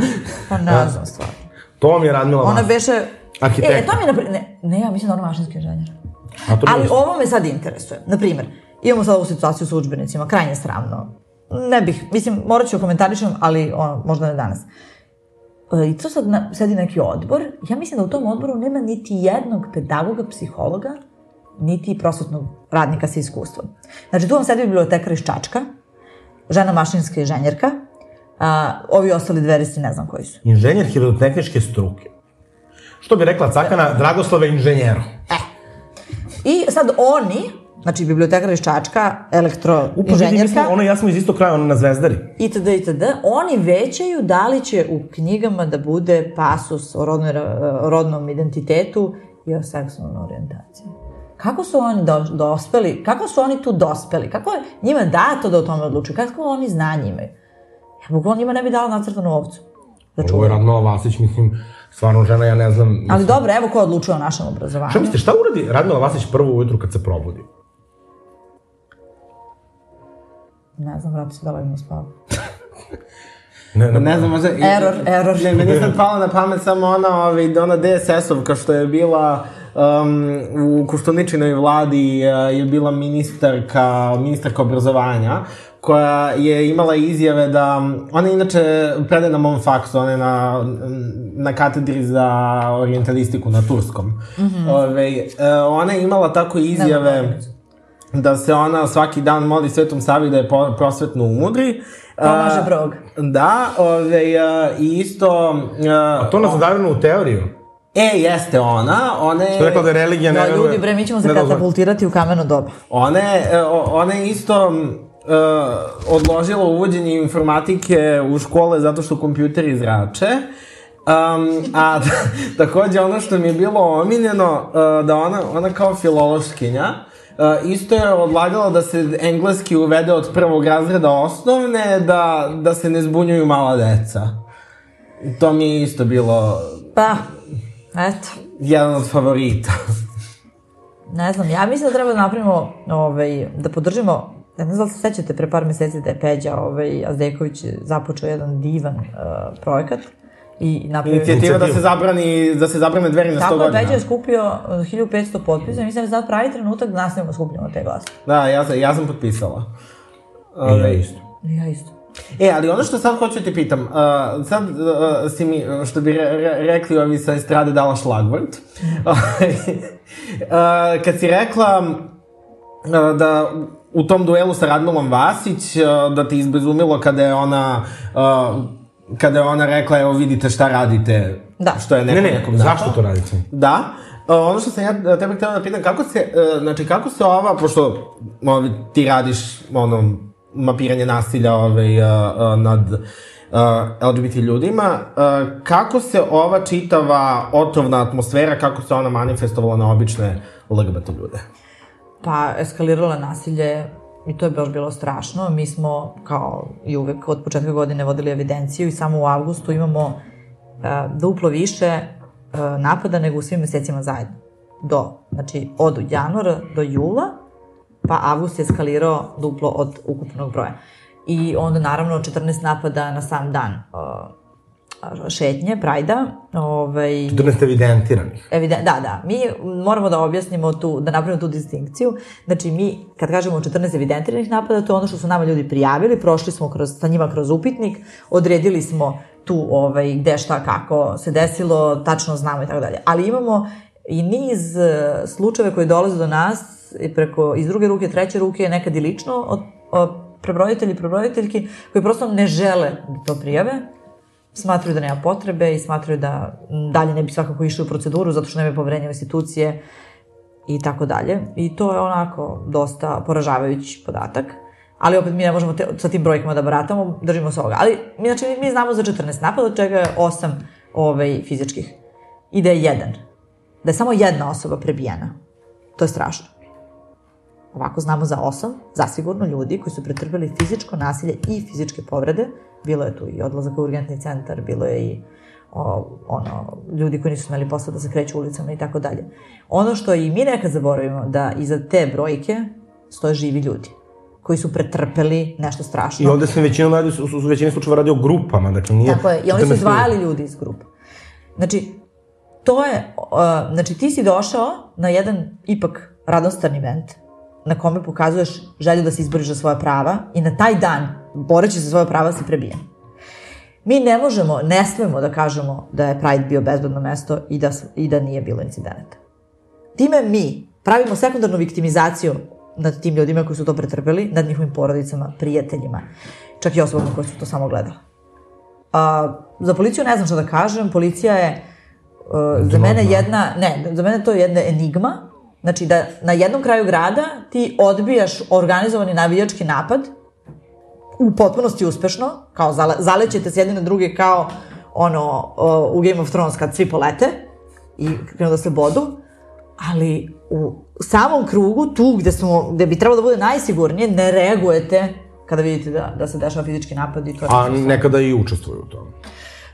Pa ne znam stvarno. To vam je Radmila Ona Vasić. beše... Arhitekta. E, to mi je, napri- ne, ne, ja mislim da ona mašinski inženjer. A to Ali ovo me sad interesuje. Naprimer, imamo sad ovu situaciju sa učbenicima, krajnje sramno. Ne bih, mislim, morat ću komentarišem, ali ono, možda ne danas. E, I to sad na, sedi neki odbor. Ja mislim da u tom odboru nema niti jednog pedagoga, psihologa, niti prosvetnog radnika sa iskustvom. Znači, tu vam sedi bibliotekar iz Čačka, žena mašinska inženjerka, a, ovi ostali dveristi ne znam koji su. Inženjer hidrotehničke struke. Što bi rekla Cakana, Dragoslave inženjero. I sad oni, znači bibliotekar iz Čačka, mi smo, elektroinženjerka, ono, ja smo iz istog kraja, ono na Zvezdari. itd., itd., oni većaju da li će u knjigama da bude pasus o, rodnoj, rodnom identitetu i o seksualnoj orijentaciji. Kako su oni do, dospeli, kako su oni tu dospeli, kako je njima dato da o tome odlučuju, kako oni znanje imaju? Ja bukvalno njima ne bi dala nacrtanu ovcu. Da Ovo je. Radmila Vasić, mislim, stvarno žena, ja ne znam... Mislim, Ali dobro, evo ko odlučuje o našem obrazovanju. Šta mislite, šta uradi Radmila Vasić prvo ujutru kad se probudi? Ne znam, vrati se da li ima spavu. Ne, ne, Ne znam, možda... Error, error. Ne, meni sad pala na pamet samo ona, ovaj, ona DSS-ovka što je bila um, u Koštuničinoj vladi uh, je bila ministarka, ministarka obrazovanja koja je imala izjave da, ona je inače predaje na mom faksu, ona je na, na katedri za orientalistiku na Turskom. Mm -hmm. Ove, uh, ona je imala tako izjave da se ona svaki dan moli Svetom Savi da je po- prosvetno umudri. Pomaže A, brog. Da, ove, a, i isto... A, A to nas zadareno u teoriju. E, jeste ona, ona Što je je... rekla da je religija ne No, ljudi, bre, mi ćemo se katapultirati u kameno doba. Ona je, e, o- ona je isto uh, odložila uvođenje informatike u škole zato što kompjuteri zrače. Um, a takođe ono što mi je bilo omiljeno, uh, da ona, ona kao filološkinja, Uh, isto je odlagala da se engleski uvede od prvog razreda osnovne, da, da se ne zbunjuju mala deca. To mi je isto bilo Pa, eto. jedan od favorita. Ne znam, ja mislim da treba da napravimo, ovaj, da podržimo, ne znam da se sećate pre par meseci da je Peđa ovaj, Azdeković započeo jedan divan uh, projekat i napravio... Inicijativa da se zabrani, da se zabrane dveri na 100 Tako je, godina. Peđa je skupio uh, 1500 potpisa i mislim da je sad pravi trenutak da nastavimo skupljamo te glasove. Da, ja sam, ja sam potpisala. I ja isto. Ja isto. E, ali ono što sad hoću ti pitam, uh, sad uh, si mi, što bi re, re, rekli ovi sa estrade dala šlagvort, uh, kad si rekla uh, da u tom duelu sa Radmilom Vasić, uh, da ti izbezumilo kada je ona, uh, kada je ona rekla, evo vidite šta radite, Da. što je neko Ne, ne, nekom zašto napao. to radite? Da. Uh, ono što sam ja tebe htela da pitam, kako se, uh, znači, kako se ova, pošto ovi, ti radiš, ono, mapiranje nasilja ovaj, uh, uh, nad uh, LGBT ljudima, uh, kako se ova čitava otrovna atmosfera, kako se ona manifestovala na obične LGBT ljude? Pa, eskaliralo je nasilje i to je baš bilo strašno. Mi smo, kao i uvek, od početka godine vodili evidenciju i samo u avgustu imamo uh, duplo više napada nego u svim mesecima zajedno. Do, znači, od januara do jula, pa avgust je eskalirao duplo od ukupnog broja. I onda, naravno, 14 napada na sam dan uh, šetnje, prajda, ovaj, 14 evidentiranih. Eviden, da, da. Mi moramo da objasnimo tu, da napravimo tu distinkciju. Znači, mi, kad kažemo 14 evidentiranih napada, to je ono što su nama ljudi prijavili, prošli smo kroz, sa njima kroz upitnik, odredili smo tu ovaj, gde šta kako se desilo, tačno znamo i tako dalje. Ali imamo i niz e, slučajeva koji dolaze do nas i preko, iz druge ruke, treće ruke, nekad i lično od, od prebrojitelji i prebrojiteljki koji prosto ne žele da to prijave, smatraju da nema potrebe i smatraju da dalje ne bi svakako išli u proceduru zato što nemaju poverenja u institucije i tako dalje. I to je onako dosta poražavajući podatak. Ali opet mi ne možemo te, sa tim brojkama da baratamo, držimo se ovoga. Ali znači, mi znamo za 14 napada, od čega je 8 ovaj, fizičkih. I da je jedan. Da je samo jedna osoba prebijena. To je strašno. Ovako znamo za osam, zasigurno ljudi koji su pretrpeli fizičko nasilje i fizičke povrede. Bilo je tu i odlazak u urgentni centar, bilo je i o, ono, ljudi koji nisu imali posla da se kreću ulicama i tako dalje. Ono što i mi nekad zaboravimo, da iza te brojke stoje živi ljudi koji su pretrpeli nešto strašno. I ovde se većinom radi, su većini slučajeva radi o grupama, dakle nije... Tako je, i oni 14 su izdvajali ljudi iz grupa. Znači, to je, uh, znači ti si došao na jedan ipak radostan event na kome pokazuješ želju da se izboriš za svoja prava i na taj dan, boreći za svoja prava, si prebijen. Mi ne možemo, ne smemo da kažemo da je Pride bio bezbedno mesto i da, i da nije bilo incidenata. Time mi pravimo sekundarnu viktimizaciju nad tim ljudima koji su to pretrpeli, nad njihovim porodicama, prijateljima, čak i osobama koje su to samo gledale. A, za policiju ne znam šta da kažem, policija je uh, za mene jedna, ne, za mene to je jedna enigma, znači da na jednom kraju grada ti odbijaš organizovani navijački napad, u potpunosti uspešno, kao zale, zalećete s jedne na druge kao ono uh, u Game of Thrones kad svi polete i krenu da se bodu, ali u samom krugu, tu gde, smo, gde bi trebalo da bude najsigurnije, ne reagujete kada vidite da, da se dešava fizički napad i to A nekada i učestvuju u tome.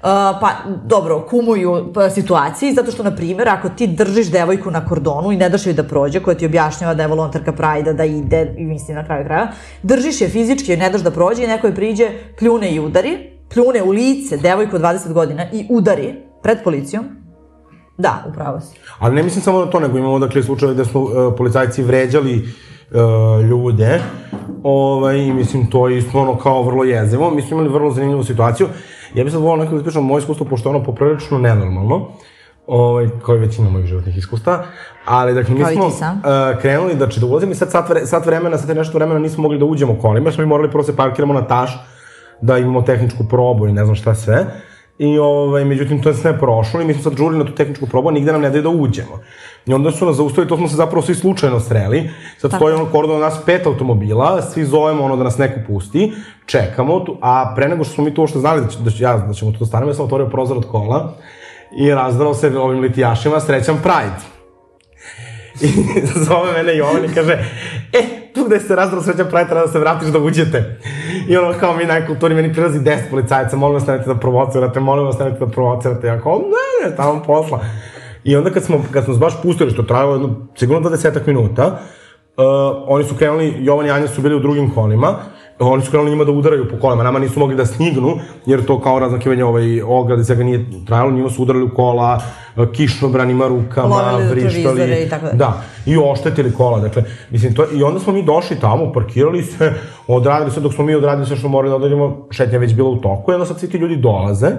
Uh, pa, dobro, kumuju pa, situaciji, zato što, na primjer, ako ti držiš devojku na kordonu i ne daš joj da prođe, koja ti objašnjava da je volonterka Prajda, da ide, mislim na kraju kraja, držiš je fizički, joj ne daš da prođe i neko je priđe, pljune i udari, pljune u lice devojku od 20 godina i udari pred policijom, da, upravo si. Ali ne mislim samo na to, nego imamo dakle slučajeve gde su uh, policajci vređali uh, ljude. Ovaj, mislim, to je isto ono kao vrlo jezivo. Mi smo imali vrlo zanimljivu situaciju. Ja bih sad volao nekako da ispričam moje iskustvo, pošto je ono poprilično nenormalno. Ovaj, kao i većina mojih životnih iskustva. Ali, dakle, mi smo uh, krenuli, znači, da ulazimo i sad sat, vre, sat vremena, sat nešto vremena nismo mogli da uđemo kolima, jer smo i morali prvo se parkiramo na taš, da imamo tehničku probu i ne znam šta sve. I ovaj, međutim, to je sve prošlo i mi smo sad žurili na tu tehničku probu, a nigde nam ne daju da uđemo. I onda su nas zaustavili, to smo se zapravo svi slučajno sreli. Sad stoji ono kordon na nas pet automobila, svi zovemo ono da nas neko pusti, čekamo, tu, a pre nego što smo mi to što znali da, će, da, će, ja, da ćemo tu da stanemo, ja sam otvorio prozor od kola i razdarao se ovim litijašima srećan Pride. I zove mene Jovan i kaže, e, tu gde se razdrao sreća pravi, treba da se vratiš da uđete. I ono, kao mi najkulturi, meni prilazi 10 policajaca, molim vas nemojte da provocirate, molim vas nemojte da provocirate. Ja kao, ne, ne, tamo posla. I onda kad smo, kad smo baš pustili, što trajalo jedno, sigurno 20 minuta, uh, oni su krenuli, Jovan i Anja su bili u drugim kolima, oni su krenuli njima da udaraju po kolima, nama nisu mogli da stignu, jer to kao razmakivanje ovaj, ograde, svega nije trajalo, njima su udarali u kola, uh, kišnobranima rukama, vrištali. i tako dalje. Da, i oštetili kola, dakle, mislim, to, i onda smo mi došli tamo, parkirali se, odradili se, dok smo mi odradili sve što morali da odradimo, šetnja već bila u toku, i onda sad svi ti ljudi dolaze,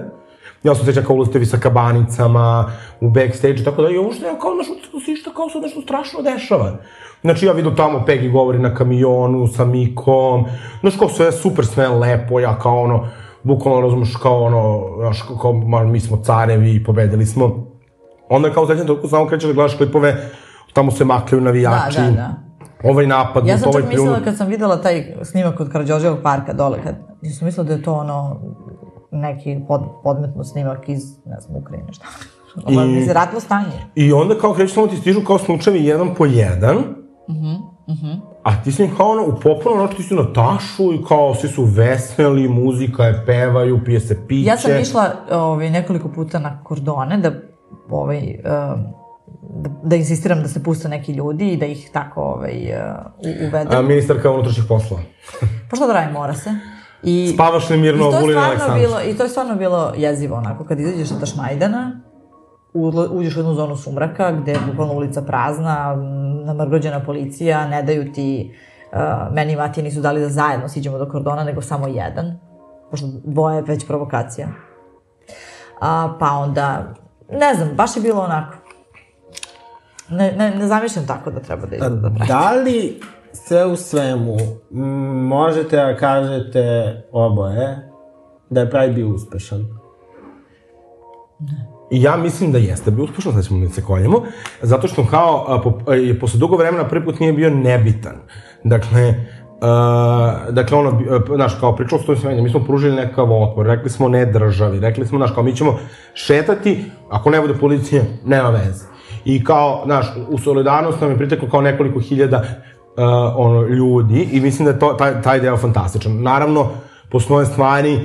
Ja sam sećam kao ulazite vi sa kabanicama, u backstage, tako da, i ovo što je kao nešto, se išta kao sad nešto strašno dešava. Znači, ja vidim tamo Peggy govori na kamionu sa Mikom, znaš, kao sve super, sve lepo, ja kao ono, bukvalno razumeš kao ono, znaš, kao, kao mi smo carevi i pobedili smo. Onda kao zadnje toliko samo krećeš da gledaš klipove, tamo se makljaju navijači. Da, da, da. Ovaj napad, Ja sam ovaj čak mislila kad sam videla taj snimak od Karadžođevog parka dole, kad ja sam mislila da je to ono neki pod, podmetno snimak iz, ne znam, Ukrajine, šta. Ovo je mizeratno stanje. I onda kao kreću samo ti stižu kao slučajevi jedan po jedan. A ti si kao ono, u popolno noć ti si na tašu i kao svi su veseli, muzika je, pevaju, pije se piće. Ja sam išla ovaj, nekoliko puta na kordone da, ovaj, um, da, insistiram da se puste neki ljudi i da ih tako ovaj, u- uvedem. A, ministarka unutrašnjih poslova. Pa što da radim, mora se. I, Spavaš li mirno, Vulina Aleksandar? bilo, I to je stvarno bilo jezivo, onako, kad izađeš sa Tašmajdana, uđeš u jednu zonu sumraka, gde je bukvalno ulica prazna, namrgođena policija, ne daju ti, uh, meni i Matije nisu dali da zajedno siđemo do kordona, nego samo jedan, pošto dvoje je već provokacija. A, pa onda, ne znam, baš je bilo onako. Ne, ne, ne zamišljam tako da treba da izgleda da pravi. Da li sve u svemu možete da kažete oboje da je Pride bio uspešan? I ja mislim da jeste bio uspešan, sad ćemo da se koljemo, zato što kao, a, po, a, je posle dugo vremena prvi put nije bio nebitan. Dakle, Uh, dakle, ono, uh, znaš, kao pričalo s tojim mi smo pružili nekakav otpor, rekli smo ne državi, rekli smo, znaš, kao mi ćemo šetati, ako ne bude policija, nema veze. I kao, znaš, u solidarnost nam je priteklo kao nekoliko hiljada uh, ono, ljudi i mislim da je to, taj, taj deo fantastičan. Naravno, postoje stvari uh,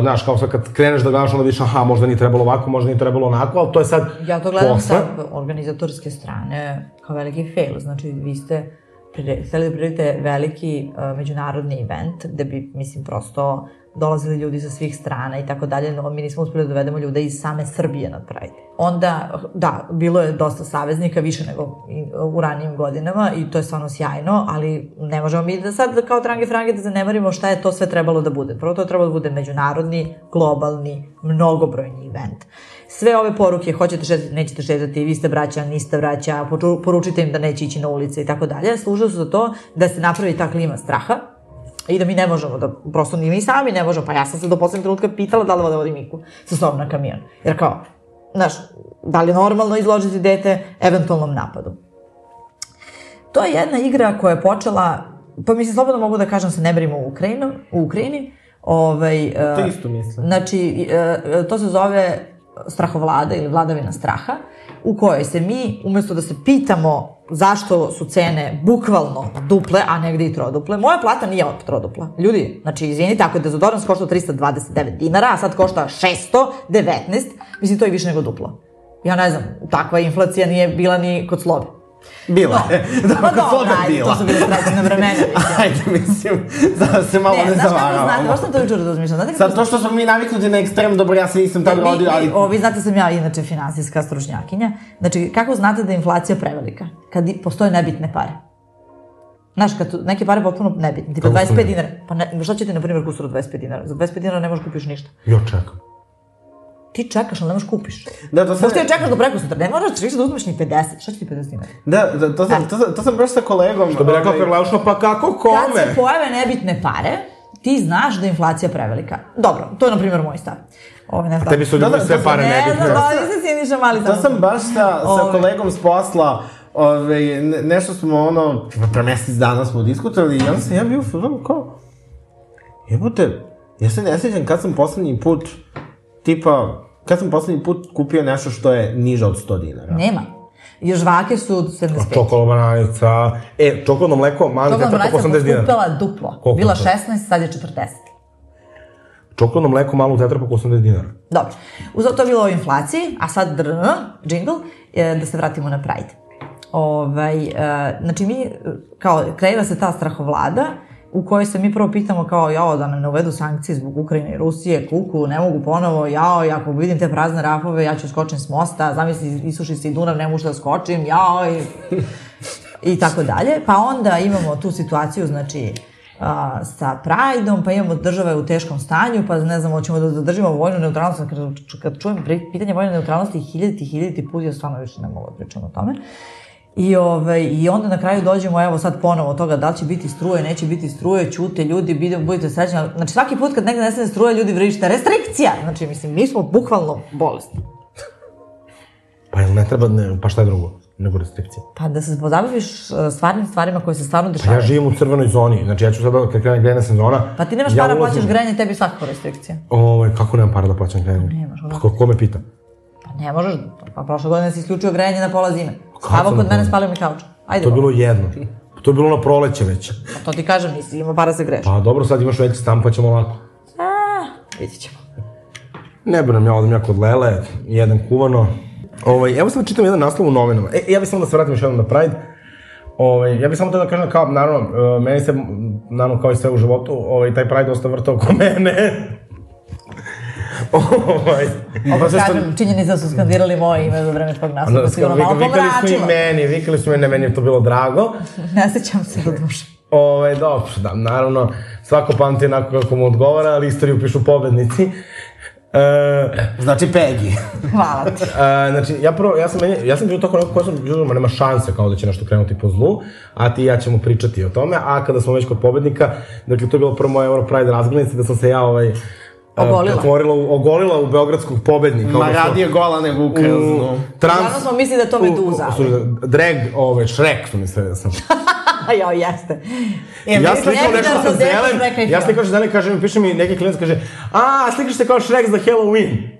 znaš, kao sad kad kreneš da gledaš, onda vidiš, aha, možda nije trebalo ovako, možda nije trebalo onako, ali to je sad Ja to gledam posle. sa organizatorske strane kao veliki fail. Znači, vi ste prire, hteli da priredite veliki uh, međunarodni event, gde bi, mislim, prosto dolazili ljudi sa svih strana i tako dalje, no mi nismo uspeli da dovedemo ljude iz same Srbije na Pride. Onda, da, bilo je dosta saveznika, više nego u ranijim godinama i to je stvarno sjajno, ali ne možemo mi da sad kao trange frange da zanemarimo šta je to sve trebalo da bude. Prvo to je trebalo da bude međunarodni, globalni, mnogobrojni event. Sve ove poruke, hoćete šetati, nećete šetati, vi ste braća, niste braća, poručite im da neće ići na ulice i tako dalje, služili su za to da se napravi ta klima straha, i da mi ne možemo da, prosto ni mi sami ne možemo, pa ja sam se do poslednjeg trenutka pitala da li da vodim Miku sa sobom na kamion. Jer kao, znaš, da li je normalno izložiti dete eventualnom napadu? To je jedna igra koja je počela, pa mislim, slobodno mogu da kažem sa ne brimo u, Ukrajinu, u Ukrajini. Ovaj, To uh, isto mislim. Znači, e, to se zove strahovlada ili vladavina straha, u kojoj se mi, umesto da se pitamo zašto su cene bukvalno duple, a negde i troduple, moja plata nije trodupla. Ljudi, znači, izvinite, ako je dezodorans košta 329 dinara, a sad košta 619, mislim, to je više nego duplo. Ja ne znam, takva inflacija nije bila ni kod slobe. Bila je. Pa Dobro, ajde, bila. to su bile srećene vremena. mislim. Ajde, mislim, da se malo ne, Ne, znaš kako znate, zavaravamo. baš sam to jučer razmišljala. Znate kako Sad, to što smo mi naviknuti na ekstrem, dobro, ja se nisam tad Mi- rodio, ali... O, vi znate da sam ja inače finansijska stručnjakinja. Znači, kako znate da je inflacija prevelika? Kad postoje nebitne pare. Znaš, kad tu, neke pare potpuno nebitne, tipa Kako su 25 nebitne? dinara. Pa ne, šta će ti, na primjer, kusur od 25 dinara? Za 25 dinara ne možeš kupiš ništa. Jo, čekam. Ti čekaš, ali ne možeš kupiš. Da, to sam... Možda ja čekaš do preko sutra, ne moraš više da uzmeš ni 50. Šta će ti 50 dinara? Da, da, to sam, to sam, to sam baš sa kolegom... To bi rekao ovaj, Karlaušno, pa kako Kad kome? se pojave nebitne pare, ti znaš da je inflacija prevelika. Dobro, to je, na primjer, moj stav. Ovo, ne znam. Tebi su Da, ljudi da, sve to pare sam- Ne nebitne. znam, da li se Siniša mali To sam baš sa, sa Ovaj. kolegom s posla, ove, ne- nešto smo ono, pre mesec dana smo diskutovali i onda sam ja bio u kao, jebote, ja se ne sjećam kad sam poslednji put, tipa, kad sam poslednji put kupio nešto što je niže od 100 dinara. Nema. Još žvake su 75. Čokolada bananica. E, čokoladno mleko, po bananica 80 dinara. poskupela duplo. Koliko Bila to? 16, sad je 40. Čokoladno mleko, malu tetra po 80 dinara. Dobro. Uz to je bilo o inflaciji, a sad drn, džingl, e, da se vratimo na Pride. Ovaj, e, znači mi, e, kao, kreira se ta strahovlada u kojoj se mi prvo pitamo kao, jao, da nam ne uvedu sankcije zbog Ukrajine i Rusije, kuku, ne mogu ponovo, jao, i ako vidim te prazne rafove, ja ću skočim s mosta, zamisli, isuši se i Dunav, ne mogu da skočim, jao, i, i tako dalje. Pa onda imamo tu situaciju, znači, a, sa Prideom, pa imamo države u teškom stanju, pa ne znam, hoćemo da zadržimo vojnu neutralnost, kad, kad čujem pitanje vojne neutralnosti hiljaditi, hiljaditi put, ja stvarno više ne mogu da pričam o tome. I, ovaj, I onda na kraju dođemo, evo sad ponovo toga da li će biti struje, neće biti struje, ćute ljudi, bide, budite srećni. Znači svaki put kad negde nestane struje, ljudi vrište, restrikcija! Znači, mislim, mi smo bukvalno bolesni. Pa jel ne treba, ne, pa šta je drugo? Nego restrikcije. Pa da se pozabaviš uh, stvarnim stvarima koje se stvarno Pa dešavaju. ja živim u crvenoj zoni, znači ja ću sada, kad krene grejna sezona... Pa ti nemaš ja para, ulazim- plaćaš grejanje, tebi svakako restrikcija. Ovaj, kako nemam para da plaćam grejanje? Nemaš, Pa ko, ko me pita? Ne možeš, pa prošle godine si isključio grejanje na pola zime. Spavao na kod mene, spalio mi kauč. Ajde, To je bilo jedno. To je bilo na proleće već. Pa to ti kažem, nisi imao para se greš. Pa dobro, sad imaš veći stan, pa ćemo lako. A, vidit ćemo. Ne brinem, ja odem ja kod Lele, jedan kuvano. Ovaj, evo sad čitam jedan naslov u novinama. E, ja bih samo da se vratim još jednom na Pride. Ovaj, ja bih samo da kažem kao, naravno, e, meni se, naravno kao i sve u životu, ovaj, taj Pride dosta vrta oko mene. Ovaj, Opet kažem, činjenica da su skandirali moje ime za vreme tvog nastupa, ono, sigurno malo vikali su i pomračilo. meni, vikali su meni, meni je to bilo drago. Ne sećam se do duše. Ovaj, dobro, da, naravno, svako pamti onako kako mu odgovara, ali istoriju pišu pobednici. E, Znači Peggy. Hvala ti. A, znači, ja prvo, ja sam, meni, ja sam bio tako neko ko sam, bio, ma nema šanse kao da će nešto krenuti po zlu, a ti i ja ćemo pričati o tome, a kada smo već kod pobednika, dakle, to je bilo prvo moja Europride razglednica, da sam se ja, ovaj, Ogolila. pretvorila ogolila u beogradskog pobednika. Ma radije gola nego u krznu. Trans... Uglavnom smo mislili da je to meduza, ali. U, u, drag, ove, Shrek su mislili da sam. Jao, jeste. E, ja meni- slikam ne nešto sa da zelen, ja slikam sa zelen, kaže, piše mi neki klinac, kaže, a, slikaš se kao Shrek za Halloween.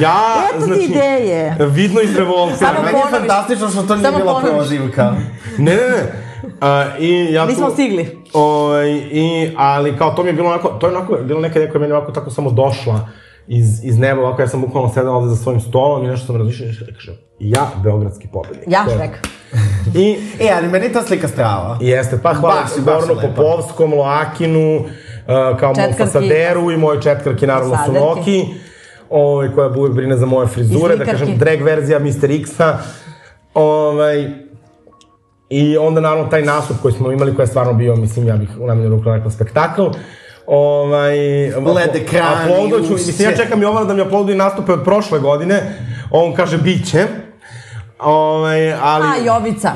Ja, Eto ti znači, ideje. vidno iz revolta. Samo Meni je fantastično što to nije bila prozivka. Ne, ne, ne. A, i ja Nismo tu, stigli. Ovaj, i, ali kao to mi je bilo onako, to je onako, bilo neka koja je meni ovako tako samo došla iz, iz neba, ovako ja sam bukvalno sedela ovde za svojim stolom i nešto sam razmišljala i kažem, ja, beogradski pobednik. Ja Shrek. I, E, ali meni je ta slika strava. jeste, pa hvala Baš, baš Goranu lepa. Popovskom, Loakinu, uh, kao mom fasaderu i mojoj četkarki, naravno, Fasaderki. Sunoki, ovaj, koja uvijek brine za moje frizure, da kažem, drag verzija Mr. X-a. Ovaj, I onda naravno taj nastup koji smo imali, koji je stvarno bio, mislim, ja bih u najmanju ruku rekao spektakl. Ovaj, Led ekran i mislim, ja čekam Jovana da mi aplauduje nastupe od prošle godine. On kaže, bit će. Ovaj, ali... A, Jovica.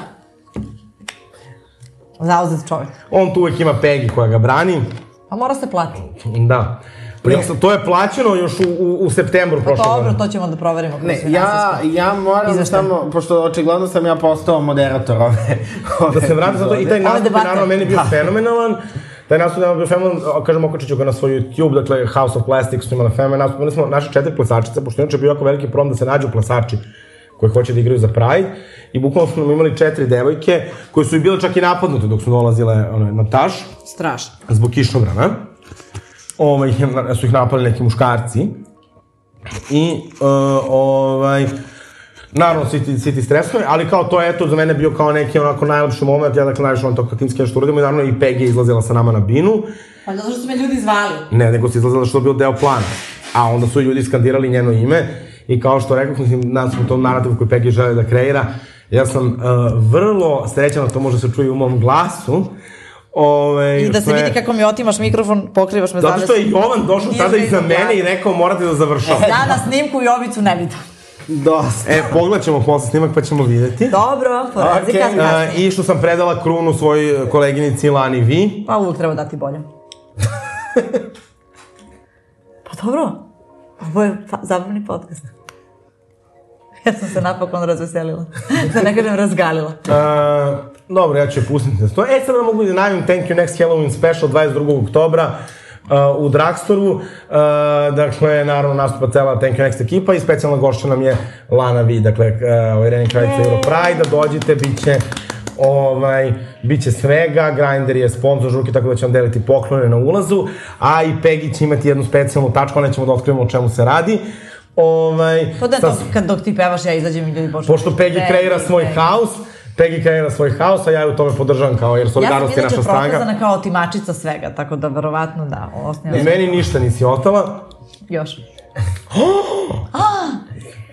Zauzet čovjek. On tu uvek ima Pegi koja ga brani. Pa mora se plati. Da. Ja sam, to je plaćeno još u, u, u septembru Pa prošle dobro, godine. to ćemo da proverimo. Ne, ja, ja moram Izveštaj. samo, pošto očigledno sam ja postao moderator ove, ove Da se vratim zato i taj nastup je naravno meni bio fenomenalan. Taj nastup je bio fenomenalan, kažem, okačit ću ga na svoj YouTube, dakle House of Plastic su imali fenomenalan nastup. Imali smo naše četiri plesačice, pošto inače je bio jako veliki problem da se nađu plesači koji hoće da igraju za Pride. I bukvalno smo imali četiri devojke koje su i bile čak i napadnute dok su dolazile ono, na taš. Strašno. zbog kišobrana. Ovaj, su ih napali neki muškarci. I, uh, ovaj, naravno, svi ti, svi ti stresovi, ali kao to je, eto, za mene bio kao neki onako najlepši moment, ja dakle najviše on to katinski nešto uradimo i naravno i Peggy je izlazila sa nama na binu. Pa zato što su me ljudi zvali. Ne, nego se izlazila što je bio deo plana. A onda su ljudi skandirali njeno ime i kao što rekao, mislim, nas smo tom narativu koji Peggy žele da kreira, ja sam uh, vrlo srećan, da to može se čuje u mom glasu, Ove, I da se vidi kako mi otimaš mikrofon, pokrivaš me Zato što je Jovan došao tada iza mene i rekao morate da završavate. Ja na snimku Jovicu ne vidim. Dosta. E, pogledat ćemo posle snimak pa ćemo videti. Dobro. Okej. Okay. Uh, I što sam predala krunu svoj koleginici Lani Vi. Pa uvijek treba dati bolje. pa dobro, ovo je zabavni podcast. Ja sam se napokon razveselila. da ne kažem razgalila. Uh, dobro, ja ću je pustiti na sto. E, sad da mogu da najavim Thank You Next Halloween Special 22. oktobra. u Dragstoru, uh, dakle, naravno, nastupa cela Tank Next ekipa i specijalna gošća nam je Lana Vi, dakle, uh, Irene Krajica Euro Pride, dođite, bit će ovaj, bit će svega, Grindr je sponsor žurke, tako da će vam deliti poklone na ulazu, a i Peggy će imati jednu specijalnu tačku, nećemo da otkrivamo o čemu se radi. Ovaj, Pa da, sa- to, kad dok ti pevaš, ja izađem i ljudi počnu... Pošto Peggy kreira svoj haos, Peggy kreira svoj haos, a ja je u tome podržavam kao, jer Ja sam solidarnost je inače naša stranga. prokazana kao otimačica svega, tako da verovatno da, osnivam I meni ništa nisi ostala. još.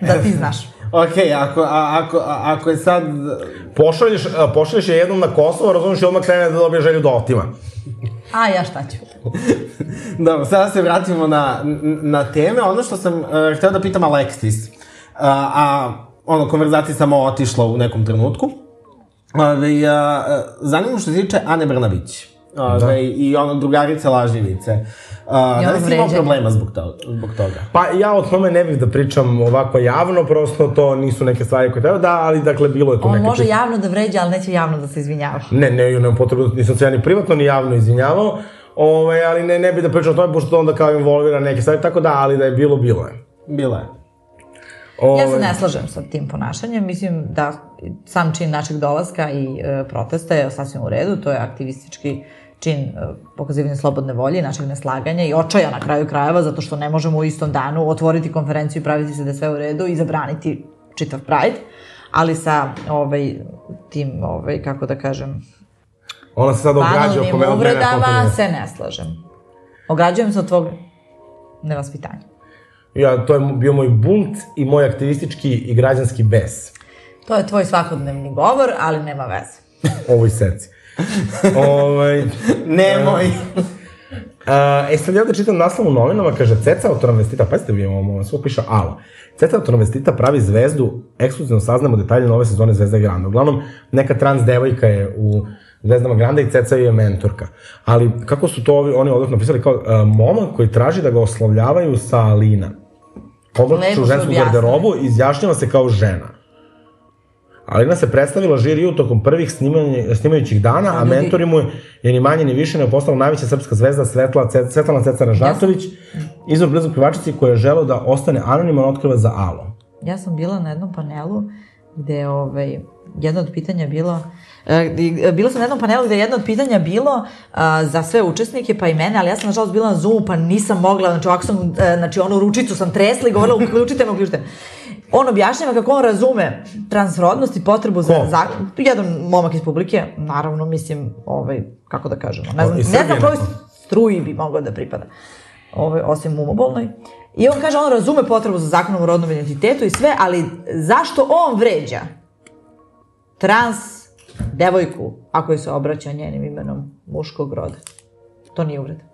da ti znaš. Ok, ako, a, ako, a, ako je sad... Pošalješ, pošalješ je jednom na Kosovo, razumiješ i odmah krene da dobije želju da otima. A ja šta ću? Dobro, sada se vratimo na, na teme. Ono što sam uh, hteo da pitam Alexis, a, a ono, konverzacija samo otišla u nekom trenutku. Ove, a, zanima me što se tiče Ane Brnabić. Ove, da. I ono, drugarice lažljivice. A, da li si imao problema zbog toga? Zbog toga? Pa ja o tome ne bih da pričam ovako javno, prosto to nisu neke stvari koje treba da, ali dakle bilo je tu On neke... može čist- javno da vređa, ali neće javno da se izvinjava. Ne, ne, nemam potrebu, nisam se ja ni privatno ni javno izvinjavao, ovaj, ali ne, ne bih da pričam o tome, pošto to onda kao involvira neke stvari, tako da, ali da je bilo, bilo je. Bila je. Ovaj, Ja se ne slažem sa tim ponašanjem, mislim da sam čin našeg dolaska i e, protesta je sasvim u redu, to je aktivistički čin e, pokazivanja slobodne volje i našeg neslaganja i očaja na kraju krajeva, zato što ne možemo u istom danu otvoriti konferenciju i praviti se da je sve u redu i zabraniti čitav Pride, ali sa ovaj, tim, ovaj, kako da kažem, Ona se sad ograđa oko mene uvredama se ne slažem. Ograđujem se od tvog nevaspitanja. Ja, to je bio moj bunt i moj aktivistički i građanski bes. To je tvoj svakodnevni govor, ali nema veze. Ovoj seci. ovaj, Nemoj. Uh, e sad ja da čitam naslov u novinama, kaže Ceca od travestita, pazite vi ovo, ovo svo piše Alo. Ceca od travestita pravi zvezdu, ekskluzivno saznamo detalje nove sezone Zvezda Granda. Uglavnom, neka trans devojka je u Zvezdama Granda i Ceca je mentorka. Ali kako su to ovi, oni ovdje napisali kao uh, momak koji traži da ga oslovljavaju sa Alina. Lepo u žensku objasnili. garderobu i izjašnjava se kao žena. Alina se predstavila žiriju tokom prvih snimanje, snimajućih dana, a ljudi- mentori mu je ni manje ni više ne postala najveća srpska zvezda Svetla, Svetlana Ceca Ražnatović, izvor blizog pevačici koja je želeo da ostane anoniman otkriva za Alo. Ja sam bila na jednom panelu gde je ovaj, jedno od pitanja bilo e, i- bila sam na jednom panelu gde je jedno od pitanja bilo a, za sve učesnike, pa i mene, ali ja sam nažalost bila na Zoomu, pa nisam mogla, znači ovako sam, e, znači onu ručicu sam tresla i govorila uključite me, uključite me. On objašnjava kako on razume transrodnost i potrebu za... Ko? za jedan momak iz publike, naravno, mislim, ovaj, kako da kažemo, ne znam, ne znam neko? struji bi mogao da pripada, ovaj, osim umobolnoj. I on kaže, on razume potrebu za zakonom o rodnom identitetu i sve, ali zašto on vređa trans devojku ako joj se obraća njenim imenom muškog roda? To nije uvreda.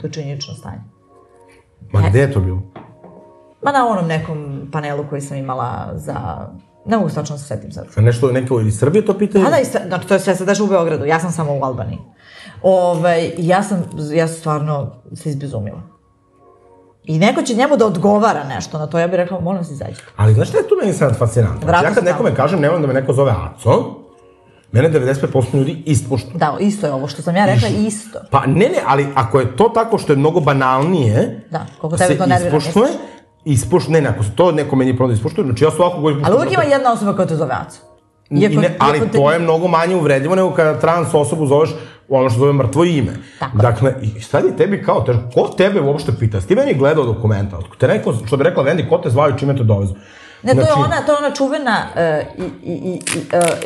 To je činjenično stanje. Ma gde je to bilo? Ma na onom nekom panelu koji sam imala za... Ne mogu se tačno da se setim sad. A Nešto, neko iz Srbije to pitaju? Pa da, i sve, znači to je sve sad daš u Beogradu, ja sam samo u Albaniji. Ovaj, ja sam, ja sam stvarno se izbezumila. I neko će njemu da odgovara nešto na to, ja bih rekla, molim vas izađite. Ali znaš šta je tu meni sad fascinantno? Znači, ja kad se nekome tamo. kažem, ne volim da me neko zove Aco, mene 95% ljudi ispušta. Da, isto je ovo što sam ja rekla, isto. Pa ne, ne, ali ako je to tako što je mnogo banalnije, Da, koliko tebe se to nervira, ispuštuje, ispuš, ne, ne, ako to neko meni proda ispuštuje, znači ja svakog koji Ali uvijek ima jedna osoba koja te zove Aco. I ne, ali iako te- to je mnogo manje uvredljivo nego kada trans osobu zoveš ono što zove mrtvo ime. Tako je. dakle, i sad je tebi kao, tež, ko tebe uopšte pita? Si ti meni gledao dokumenta? Otko te neko, što bi rekla Vendi, ko te zvaju, čime te dovezu? Ne, to je Znači, ona, to je ona čuvena, uh, i, i, i,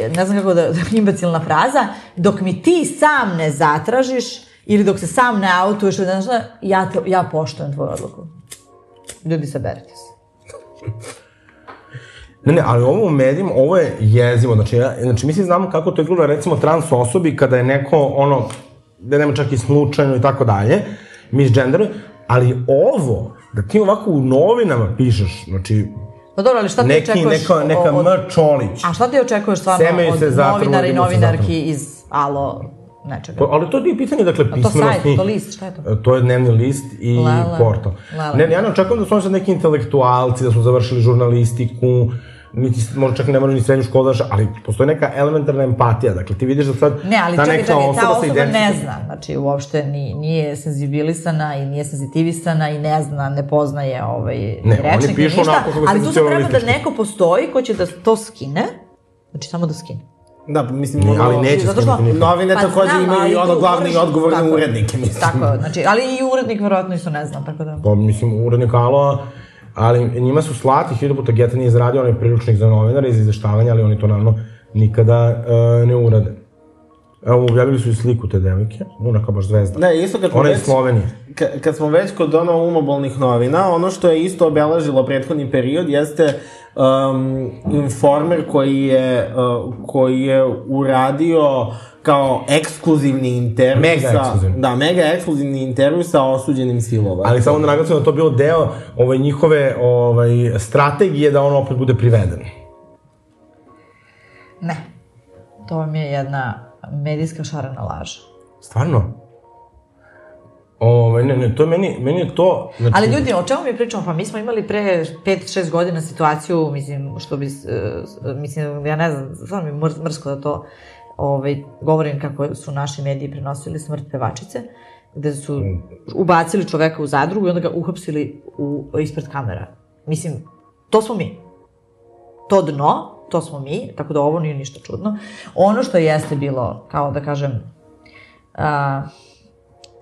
uh, ne znam kako da, imbecilna fraza, dok mi ti sam ne zatražiš, ili dok se sam ne autuješ, šta, ja, te, ja poštujem tvoju odluku. Ljudi, saberite se. Ne, ne, ali ovo u medijima, ovo je jezivo. Znači, ja, znači mi svi znamo kako to izgleda, recimo, trans osobi, kada je neko, ono, da nema čak i slučajno i tako dalje, misgender, ali ovo, da ti ovako u novinama pišeš, znači, Pa dobro, ali šta ti neki, očekuješ? neka, neka od- M. Čolić, A šta ti očekuješ stvarno Semeju od se novinara i novinarki iz Alo nečega? Pa, ali to nije pitanje, dakle, to pismenosti. sajt, to list, šta je to? To je dnevni list i Lele. portal. Lele. Ne, ne, ja ne očekujem da su oni sad neki intelektualci, da su završili žurnalistiku, niti, možda čak ne mora ni srednju školu, daš, ali postoji neka elementarna empatija, dakle ti vidiš da sad Ne, ali ta čekaj, neka čekaj, ta osoba se osoba ne zna, znači uopšte ni, nije senzibilisana i nije senzitivisana i ne zna, ne poznaje ovaj, Ne, ni oni rečnik, ni pišu ništa, onako kako ali tu sad treba da neko postoji ko će da to skine, znači samo da skine. Da, mislim, Ne, ono, ali neće Zato što-. Novine Pa takođe znam, imaju ono tu glavni i odgovorne tako urednike, mislim. Tako znači, ali i urednik verovatno isto ne zna, tako da... Pa, mislim, urednik Aloa, ali njima su slati, hiljadu puta Geta nije izradio onaj priručnik za novinare i za izveštavanje, ali oni to naravno nikada e, ne urade. Evo, objavili su i sliku te devojke, ona kao baš zvezda. Ne, isto kad smo već... iz Slovenije. Ka, kad smo već kod ono umobolnih novina, ono što je isto obeležilo prethodni period jeste um, informer koji je, uh, koji je uradio kao ekskluzivni intervju Mega sa, ekskluzivni. Da, mega ekskluzivni intervju sa osuđenim silova. Ali samo da naglasim da to bilo deo ovaj, njihove ovaj, strategije da on opet bude priveden. Ne. To vam je jedna medijska šarena laža. Stvarno? Ovaj, ne, ne, to je meni, meni je to... Znači, Ali ljudi, o čemu mi pričamo? Pa mi smo imali pre 5-6 godina situaciju, mislim, što bi, uh, mislim, ja ne znam, stvarno mi mr, mrsko da to ovaj, govorim kako su naši mediji prenosili smrt pevačice, gde su ubacili čoveka u zadrugu i onda ga uhapsili u, ispred kamera. Mislim, to smo mi. To dno, to smo mi, tako da ovo nije ništa čudno. Ono što jeste bilo, kao da kažem, a,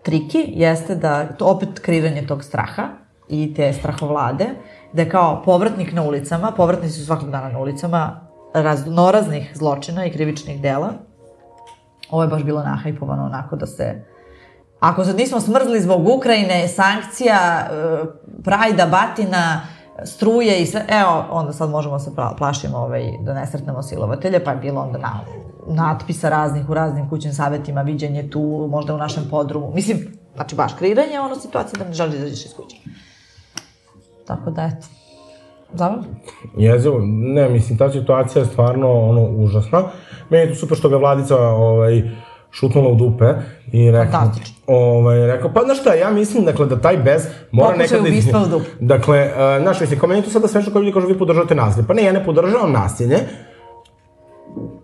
triki jeste da, to opet kreiranje tog straha i te strahovlade, da je kao povratnik na ulicama, povratnici su svakog dana na ulicama, raznoraznih zločina i krivičnih dela. Ovo je baš bilo nahajpovano onako da se Ako sad nismo smrzli zbog Ukrajine, sankcija, e, prajda, batina, struje i sve, evo, onda sad možemo se pla- plašimo ovaj, da ne sretnemo silovatelje, pa je bilo onda na, natpisa raznih u raznim kućnim savjetima, viđenje tu, možda u našem podrumu. Mislim, znači baš kreiranje ono situacije da ne želiš da izađeš iz kuće. Tako da, eto. Zabavno? Jezivo, ne, mislim, ta situacija je stvarno ono, užasna. Meni je to super što ga vladica ovaj, šutnula u dupe i rekao, ovaj, rekao, pa znaš šta, ja mislim, dakle, da taj bez mora Pokušaj nekad... ubistva u dupe. Dakle, uh, znaš, mislim, kao meni to sada smešno kao ljudi kažu, vi podržavate nasilje. Pa ne, ja ne podržavam nasilje,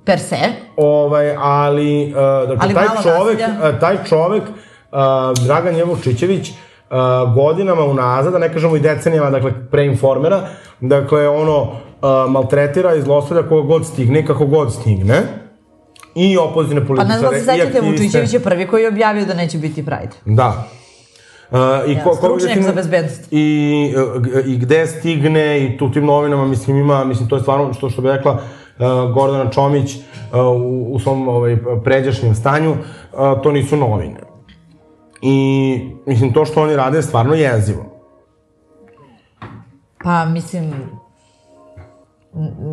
Per se. ovaj, ali, uh, dakle, Ali taj čovek, nasilja. uh, taj čovek, uh, Dragan Jevučićević, uh, godinama unazad, da ne kažemo i decenijama, dakle, pre informera, dakle, ono, uh, maltretira i zlostavlja koga god stigne, kako god stigne. I opozivne Pa političare, znam da se sećate, aktiviste. Vučićević je prvi koji je objavio da neće biti Pride. Da. Uh, i Ja, ko, ko, stručnjak za bezbednost. I, uh, g- I gde stigne i tu tim novinama, mislim, ima, mislim, to je stvarno, što, što bi rekla uh, Gordana Čomić uh, u, u svom ovaj, pređašnjem stanju, uh, to nisu novine. I, mislim, to što oni rade je stvarno jezivo. Pa, mislim,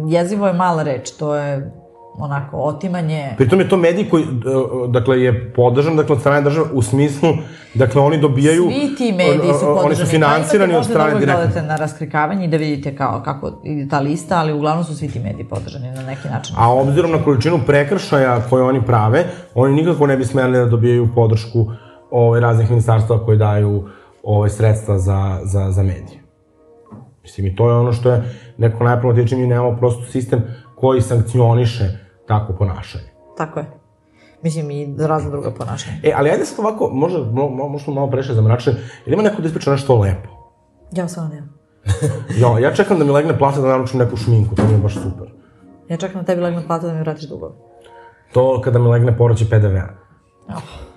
jezivo je mala reč, to je onako otimanje... Pritom je to medij koji, uh, dakle, je podržan, dakle, od strane države, u smislu, dakle, oni dobijaju... Svi ti mediji su podržani. Oni su finansirani Pa od strane možda da direktno. odete na raskrikavanje i da vidite kao, kako ide ta lista, ali uglavnom su svi ti mediji podržani na neki način. A obzirom na količinu prekršaja koje oni prave, oni nikako ne bi smeli da dobijaju podršku ovaj, raznih ministarstva koji daju ovaj, sredstva za, za, za medije. Mislim, i to je ono što je neko najproblematičnije, mi nemamo prosto sistem koji sankcioniše takvo ponašanje. Tako je. Mislim i za razne druga ponašanja. E, ali ajde sad ovako, možda, mo, mo, možda smo malo prešli za mračne, ili ima neko da ispriča nešto lepo? Ja samo nemam. Jo, ja čekam da mi legne plata da naručim neku šminku, to mi je baš super. Ja čekam na tebi legne plata da mi vratiš dugove. To kada mi legne povraćaj PDV-a. Oh.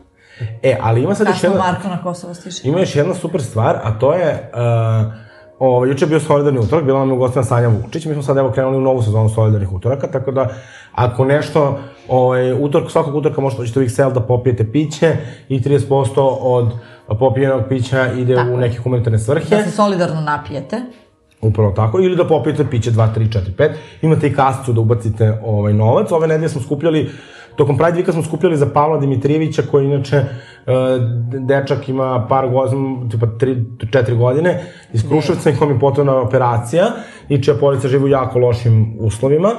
E, ali ima sad još Kasno jedna... Marko na Kosovo stiže. Ima još jedna super stvar, a to je... Uh, ovo, juče je bio solidarni utorak, bila nam je ugostina Sanja Vučić, mi smo sad evo krenuli u novu sezonu solidarnih utoraka, tako da ako nešto, ovaj, utorak, svakog utorka možete doći u XL da popijete piće i 30% od popijenog pića ide Tako u neke humanitarne svrhe. Da se solidarno napijete. Upravo tako, ili da popijete piće 2, 3, 4, 5. Imate i kascu da ubacite ovaj novac. Ove nedelje smo skupljali, tokom Pride Vika smo skupljali za Pavla Dimitrijevića, koji inače e, dečak ima par godina, tipa 3, 4 godine, iz Kruševca i kom je potrebna operacija i čija porodica živi u jako lošim uslovima.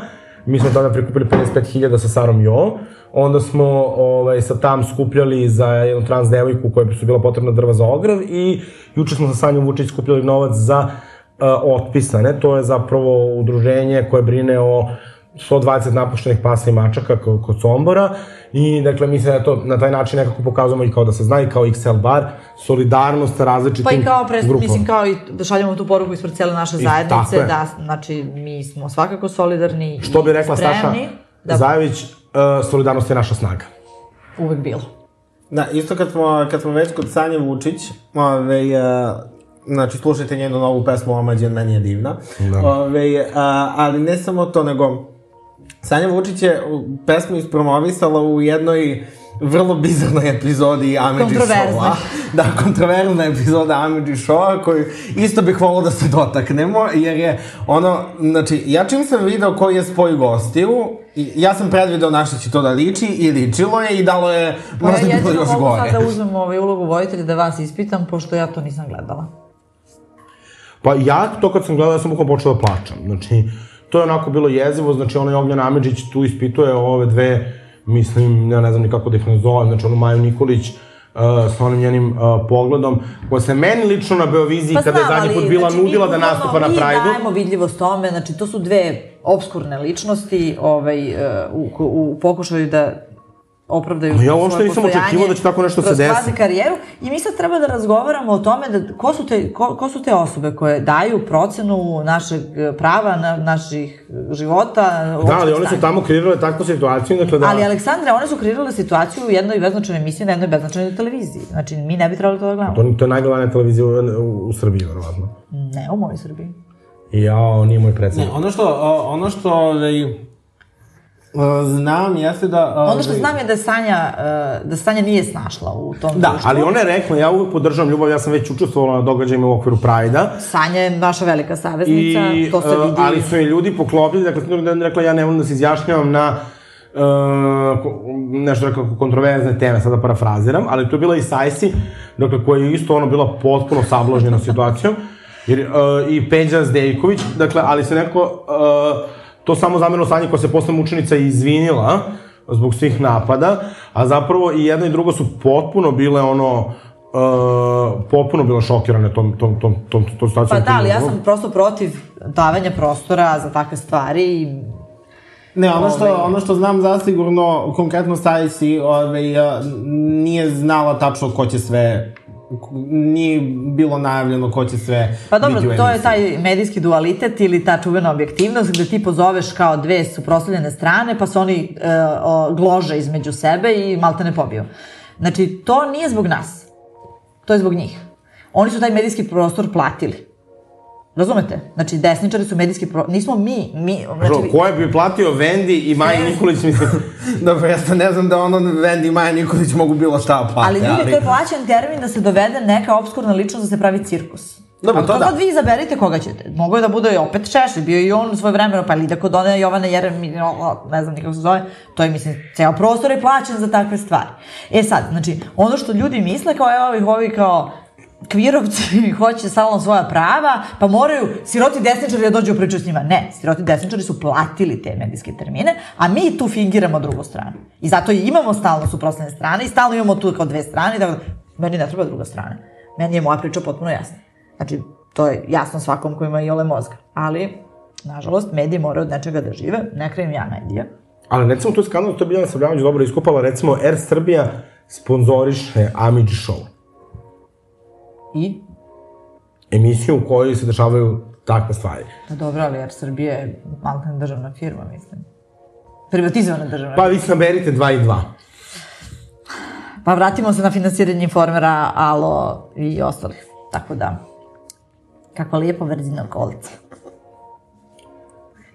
Mi smo tada prikupili 55.000 sa Sarom Jo. Onda smo ovaj, sa tam skupljali za jednu trans devojku koja su bila potrebna drva za ogrev i juče smo sa Sanjom Vučić skupljali novac za otpisane. To je zapravo udruženje koje brine o 120 napuštenih pasa i mačaka kod, Sombora i dakle mi se na, to, na taj način nekako pokazujemo i kao da se zna i kao XL bar, solidarnost sa različitim Pa i kao, pres, grupama. mislim, kao i da šaljemo tu poruku ispred cele naše zajednice, je. da, znači, mi smo svakako solidarni Što bi rekla spremni, da Zajević, uh, solidarnost je naša snaga. uvek bilo. Da, isto kad smo, kad smo već kod Sanje Vučić, ove, uh, znači slušajte njenu novu pesmu Omađen, meni je divna. Da. Ove, uh, ali ne samo to, nego Sanja Vučić je pesmu ispromovisala u jednoj vrlo bizarnoj epizodi Amidži. Showa. Da, kontroverzna epizoda Amidži Showa koju isto bih volao da se dotaknemo, jer je ono, znači, ja čim sam video koji je spoj gostiju, i- ja sam predvideo na što će to da liči i ličilo je i dalo je Pa možda ja bilo jedino još mogu gore. sad da uzmem ovaj ulogu vojitelja da vas ispitam, pošto ja to nisam gledala. Pa ja to kad sam gledao, ja sam bukvalno počeo da plačam. Znači, to je onako bilo jezivo, znači onaj Ognjan Amidžić tu ispituje ove dve, mislim, ja ne znam ni kako da ih nazovem, znači onu Maju Nikolić, uh, sa onim njenim uh, pogledom, koja se meni lično na Beoviziji, kada je zadnji put bila znači, mi nudila da nastupa na Mi Prajdu. dajemo vidljivost tome, znači to su dve obskurne ličnosti ovaj, e, u, u pokušaju da opravdaju Ali ja uopšte nisam očekivao da će tako nešto se kroz desi. kvazi karijeru i mi sad treba da razgovaramo o tome da ko su te, ko, ko su te osobe koje daju procenu našeg prava, na, naših života, Da, ali one su tamo kreirale takvu situaciju, dakle da... Ali, Aleksandre, one su kreirale situaciju u jednoj beznačajnoj emisiji na jednoj beznačajnoj televiziji. Znači, mi ne bi trebali to da gledamo. To, to je najgledanija televizija u, u, u Srbiji, verovatno. Ne, u mojoj Srbiji. Ja, nije moj Ne, predsednik. ono što, ono što ovaj, e, znam jeste da... Ono što ovaj, znam je da Sanja, uh, da Sanja nije snašla u tom Da, društvu. ali ona je rekla, ja uvek podržavam ljubav, ja sam već učestvovala na događajima u okviru Prajda. Sanja je naša velika saveznica, I, to se e, vidi. ali su je ljudi poklopili, dakle, da je rekla, ja ne volim da se izjašnjavam na uh, nešto rekao kontroverzne teme, sada parafraziram, ali tu je bila i Sajsi, dakle, koja je isto ono bila potpuno sablažnjena situacijom, jer, uh, i Peđa Zdejković, dakle, ali se neko, uh, to samo zamerno Sanji koja se posle mučenica izvinila zbog svih napada, a zapravo i jedno i drugo su potpuno bile ono, uh, potpuno bile šokirane tom, tom, tom, tom, tom situacijom. Pa da, ali ja sam prosto protiv davanja prostora za takve stvari i Ne, ono što, Ovaj. ono što znam zasigurno, konkretno Stajsi, ovaj, a, nije znala tačno ko će sve nije bilo najavljeno ko će sve Pa dobro, to je taj medijski dualitet ili ta čuvena objektivnost gde ti pozoveš kao dve suprotstavljene strane pa se oni e, o, glože između sebe i malte ne pobiju. Znači, to nije zbog nas. To je zbog njih. Oni su taj medijski prostor platili. Razumete? Znači, desničari su medijski prostor... Nismo mi, mi... Znači, Znači, ko je bi platio Vendi i Maji Nikolić, mislim, Dobro, ja ne znam da ono Vendi i Maja Nikolić mogu bilo šta da plate, ali ljudi, to je plaćen termin da se dovede neka obskurna ličnost da se pravi cirkus. Dobro, Ali to to da. sad vi izaberite koga ćete. Mogu je da bude i opet Šešelj, bio i on svoje vremeno, pa ili da kod one Jovane Jerem, ne znam nikako se zove, to je, mislim, ceo prostor je plaćen za takve stvari. E sad, znači, ono što ljudi misle kao, evo ih ovi kao, kvirovci hoće salon svoja prava, pa moraju siroti desničari da dođu u priču s njima. Ne, siroti desničari su platili te medijske termine, a mi tu fingiramo drugu stranu. I zato i imamo stalno suprotstavljene strane i stalno imamo tu kao dve strane, da meni ne treba druga strana. Meni je moja priča potpuno jasna. Znači, to je jasno svakom ko ima i ole mozga. Ali, nažalost, mediji moraju od nečega da žive, ne krivim ja medija. ali recimo tu je skandal, to je Biljana Srbljanović dobro iskupala, recimo Air Srbija sponzoriše Amidži Show. I, Emisiju u kojoj se dešavaju takve stvari. pa dobro, ali jer Srbija je maltene državna firma, mislim. Privatizovana državna Pa vi saberite dva i dva. Pa vratimo se na finansiranje informera, Alo i ostalih. Tako da, kakva lijepa verzina kolca.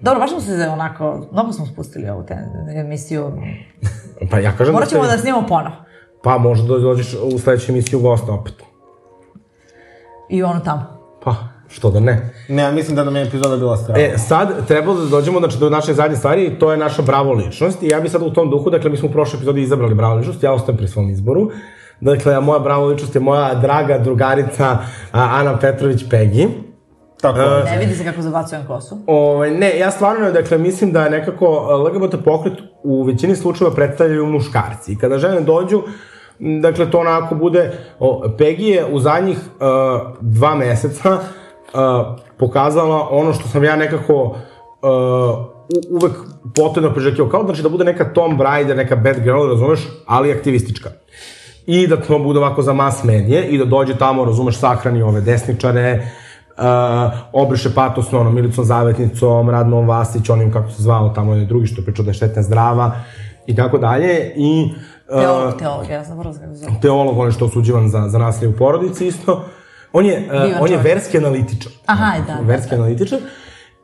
Dobro, baš smo se onako, mnogo smo spustili ovu te, emisiju. Pa ja kažem Morat ćemo ste- da snimamo ponovo. Pa možda da dođeš u sledeću emisiju gosta opet. I ono tamo. Pa, što da ne. Ne, ja mislim da nam je epizoda bila strana. E, sad trebalo da dođemo znači, do naše zadnje stvari, i to je naša bravo ličnost. I ja bih sad u tom duhu, dakle, mi smo u prošloj epizodi izabrali bravo ličnost, ja ostajem pri svom izboru. Dakle, moja bravo ličnost je moja draga drugarica Ana Petrović Pegi. Tako je. Ne vidi se kako zabacujem kosu. Ovaj, ne, ja stvarno, dakle, mislim da nekako uh, LGBT pokret u većini slučajeva predstavljaju muškarci. I kada žene dođu, dakle, to onako bude... O, Pegi je u zadnjih uh, dva meseca uh, pokazala ono što sam ja nekako uh, uvek potredno prižekio, kao znači da bude neka Tom Raider, neka bad girl, razumeš, ali aktivistička. I da to bude ovako za mas medije i da dođe tamo, razumeš, sahrani ove desničare, uh, obriše patosno ono Milicom Zavetnicom, Radnom Vasić, onim kako se zvao tamo je drugi što je pričao da je štetna zdrava i tako dalje i uh, Teolog, teolog, ja sam vrlo zove. teolog, on je što osuđivan za, za nasilje u porodici isto. On je, uh, Divan on je verski analitičar. Aha, da, da, Verski analitičar.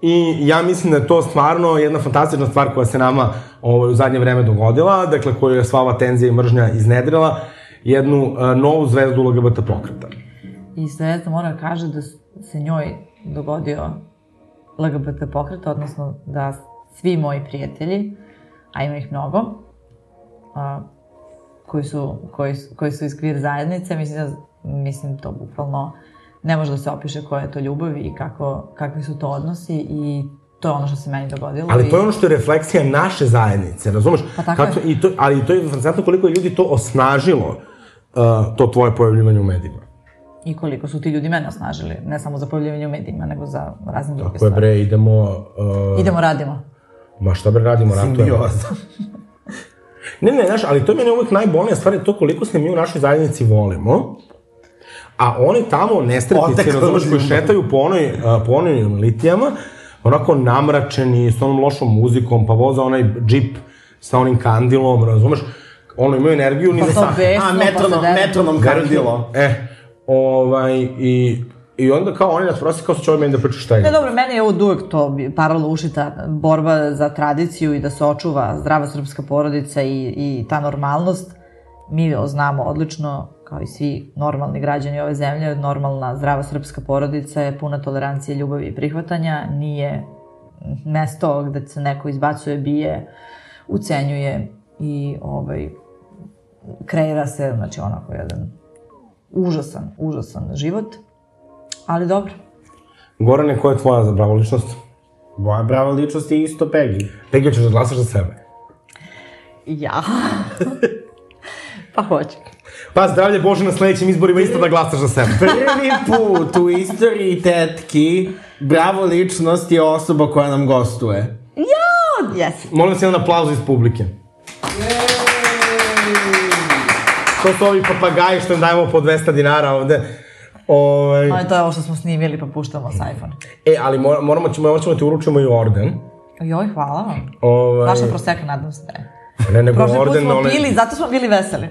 I ja mislim da je to stvarno jedna fantastična stvar koja se nama ovaj, u zadnje vreme dogodila, dakle koju je sva ova tenzija i mržnja iznedrila, jednu uh, novu zvezdu LGBT pokreta. I Zvezda mora da kaže da se njoj dogodio LGBT pokret, odnosno da svi moji prijatelji, a ima ih mnogo, a, koji, su, koji, su- koji su iz queer zajednice, mislim da, mislim to bukvalno ne može da se opiše koja je to ljubav i kako, kakvi su to odnosi i to je ono što se meni dogodilo. Ali to je ono što je refleksija naše zajednice, razumeš? Pa tako je. I to, ali to je fascinantno koliko je ljudi to osnažilo, uh, to tvoje pojavljivanje u medijima. I koliko su ti ljudi mene osnažili, ne samo za pojavljivanje u medijima, nego za razne druge Tako je, stvari. bre, idemo... Uh, Idemo, radimo. Ma šta bre radimo, ratujemo. Simbioza. Ne, ne, znaš, ali to je meni uvek najbolnija stvar, je to koliko se mi u našoj zajednici volimo, a oni tamo nesretnici, Otekla razumeš, koji šetaju po onoj, po onoj litijama, onako namračeni, s onom lošom muzikom, pa voza onaj džip sa onim kandilom, razumeš, ono imaju energiju ni Pa za sah. besno, A, metronom, pa metronom kandilo. E, ovaj, i, i onda kao oni nas prosi kao sa će meni da priča šta Ne, je. dobro, meni je od uvek to paralelno ušita borba za tradiciju i da se očuva zdrava srpska porodica i, i ta normalnost. Mi znamo odlično, kao i svi normalni građani ove zemlje, normalna zdrava srpska porodica je puna tolerancije, ljubavi i prihvatanja, nije mesto gde se neko izbacuje, bije, ucenjuje i ovaj, kreira se, znači onako jedan užasan, užasan život. Ali dobro, Gorane, koja je tvoja za bravo ličnost? Moja brava ličnost je isto Peggy. Peggy, ćeš da glasaš za sebe? Ja. pa hoću. Pa zdravlje Bože na sledećim izborima isto da glasaš za sebe. Prvi put u istoriji tetki bravo ličnost je osoba koja nam gostuje. Yes. Molim vas jedan aplauz iz publike. To su ovi papagaji što im dajemo po 200 dinara ovde. Ovaj, No, to je ovo što smo snimili pa puštamo s iPhone. e, ali mor- moramo, ćemo, moramo da ti uručimo i orden. Joj, hvala vam. Ovaj, Vaša proseka, nadam se da je. ne, nego Prošli put orden, smo one- pili, zato smo bili veseli.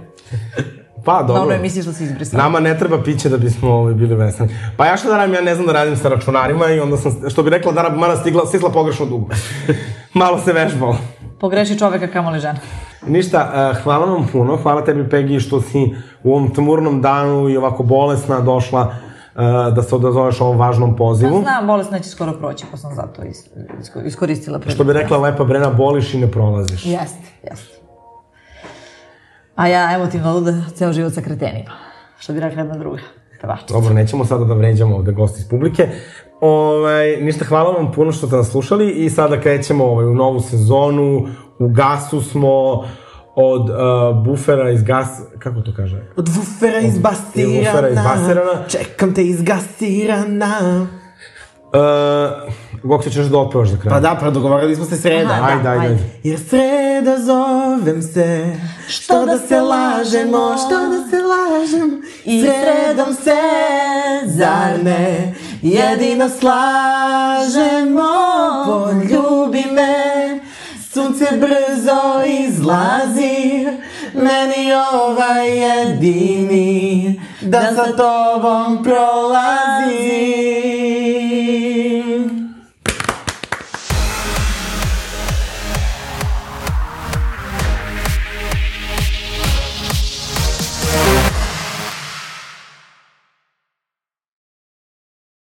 Pa, dobro. Dobro misliš da si izbrisala. Nama ne treba piće da bismo ovaj, bili veseli. Pa ja šta da radim, ja ne znam da radim sa računarima i onda sam, što bi rekla Dara Mana, stigla, stisla pogrešno dugo. Malo se vežbalo. Pogreši čoveka kamoli žena. Ništa, uh, hvala vam puno, hvala tebi Pegi što si u ovom tmurnom danu i ovako bolesna došla uh, da se odazoveš ovom važnom pozivu. Znam, bolest neće skoro proći, pa sam zato is, isko- iskoristila priliku. Što bi rekla Lepa Brena, boliš i ne prolaziš. Jeste, jeste. A ja emotivno luda ceo život sa kretenima. Što bi rekla jedna druga pevačica. Dobro, nećemo sada da vređamo ovde gosti iz publike. Ovaj, ništa, hvala vam puno što ste nas slušali i sada krećemo ovaj, u novu sezonu. U gasu smo od uh, bufera iz gas... Kako to kaže? Od vufera Od vufera izbasirana. Čekam te izgasirana. Uh, Gokće, ćeš da otpevaš za kraj? Pa da, pa dogovorili smo se sreda. Aha, Ajde, da, ajde, ajde. ajde. Jer sreda zovem se, što da se lažemo, što da se lažem, i sredom se, zar ne, jedino slažemo, poljubi me, sunce brzo izlazi, meni ovaj jedini, da sa tobom prolazi.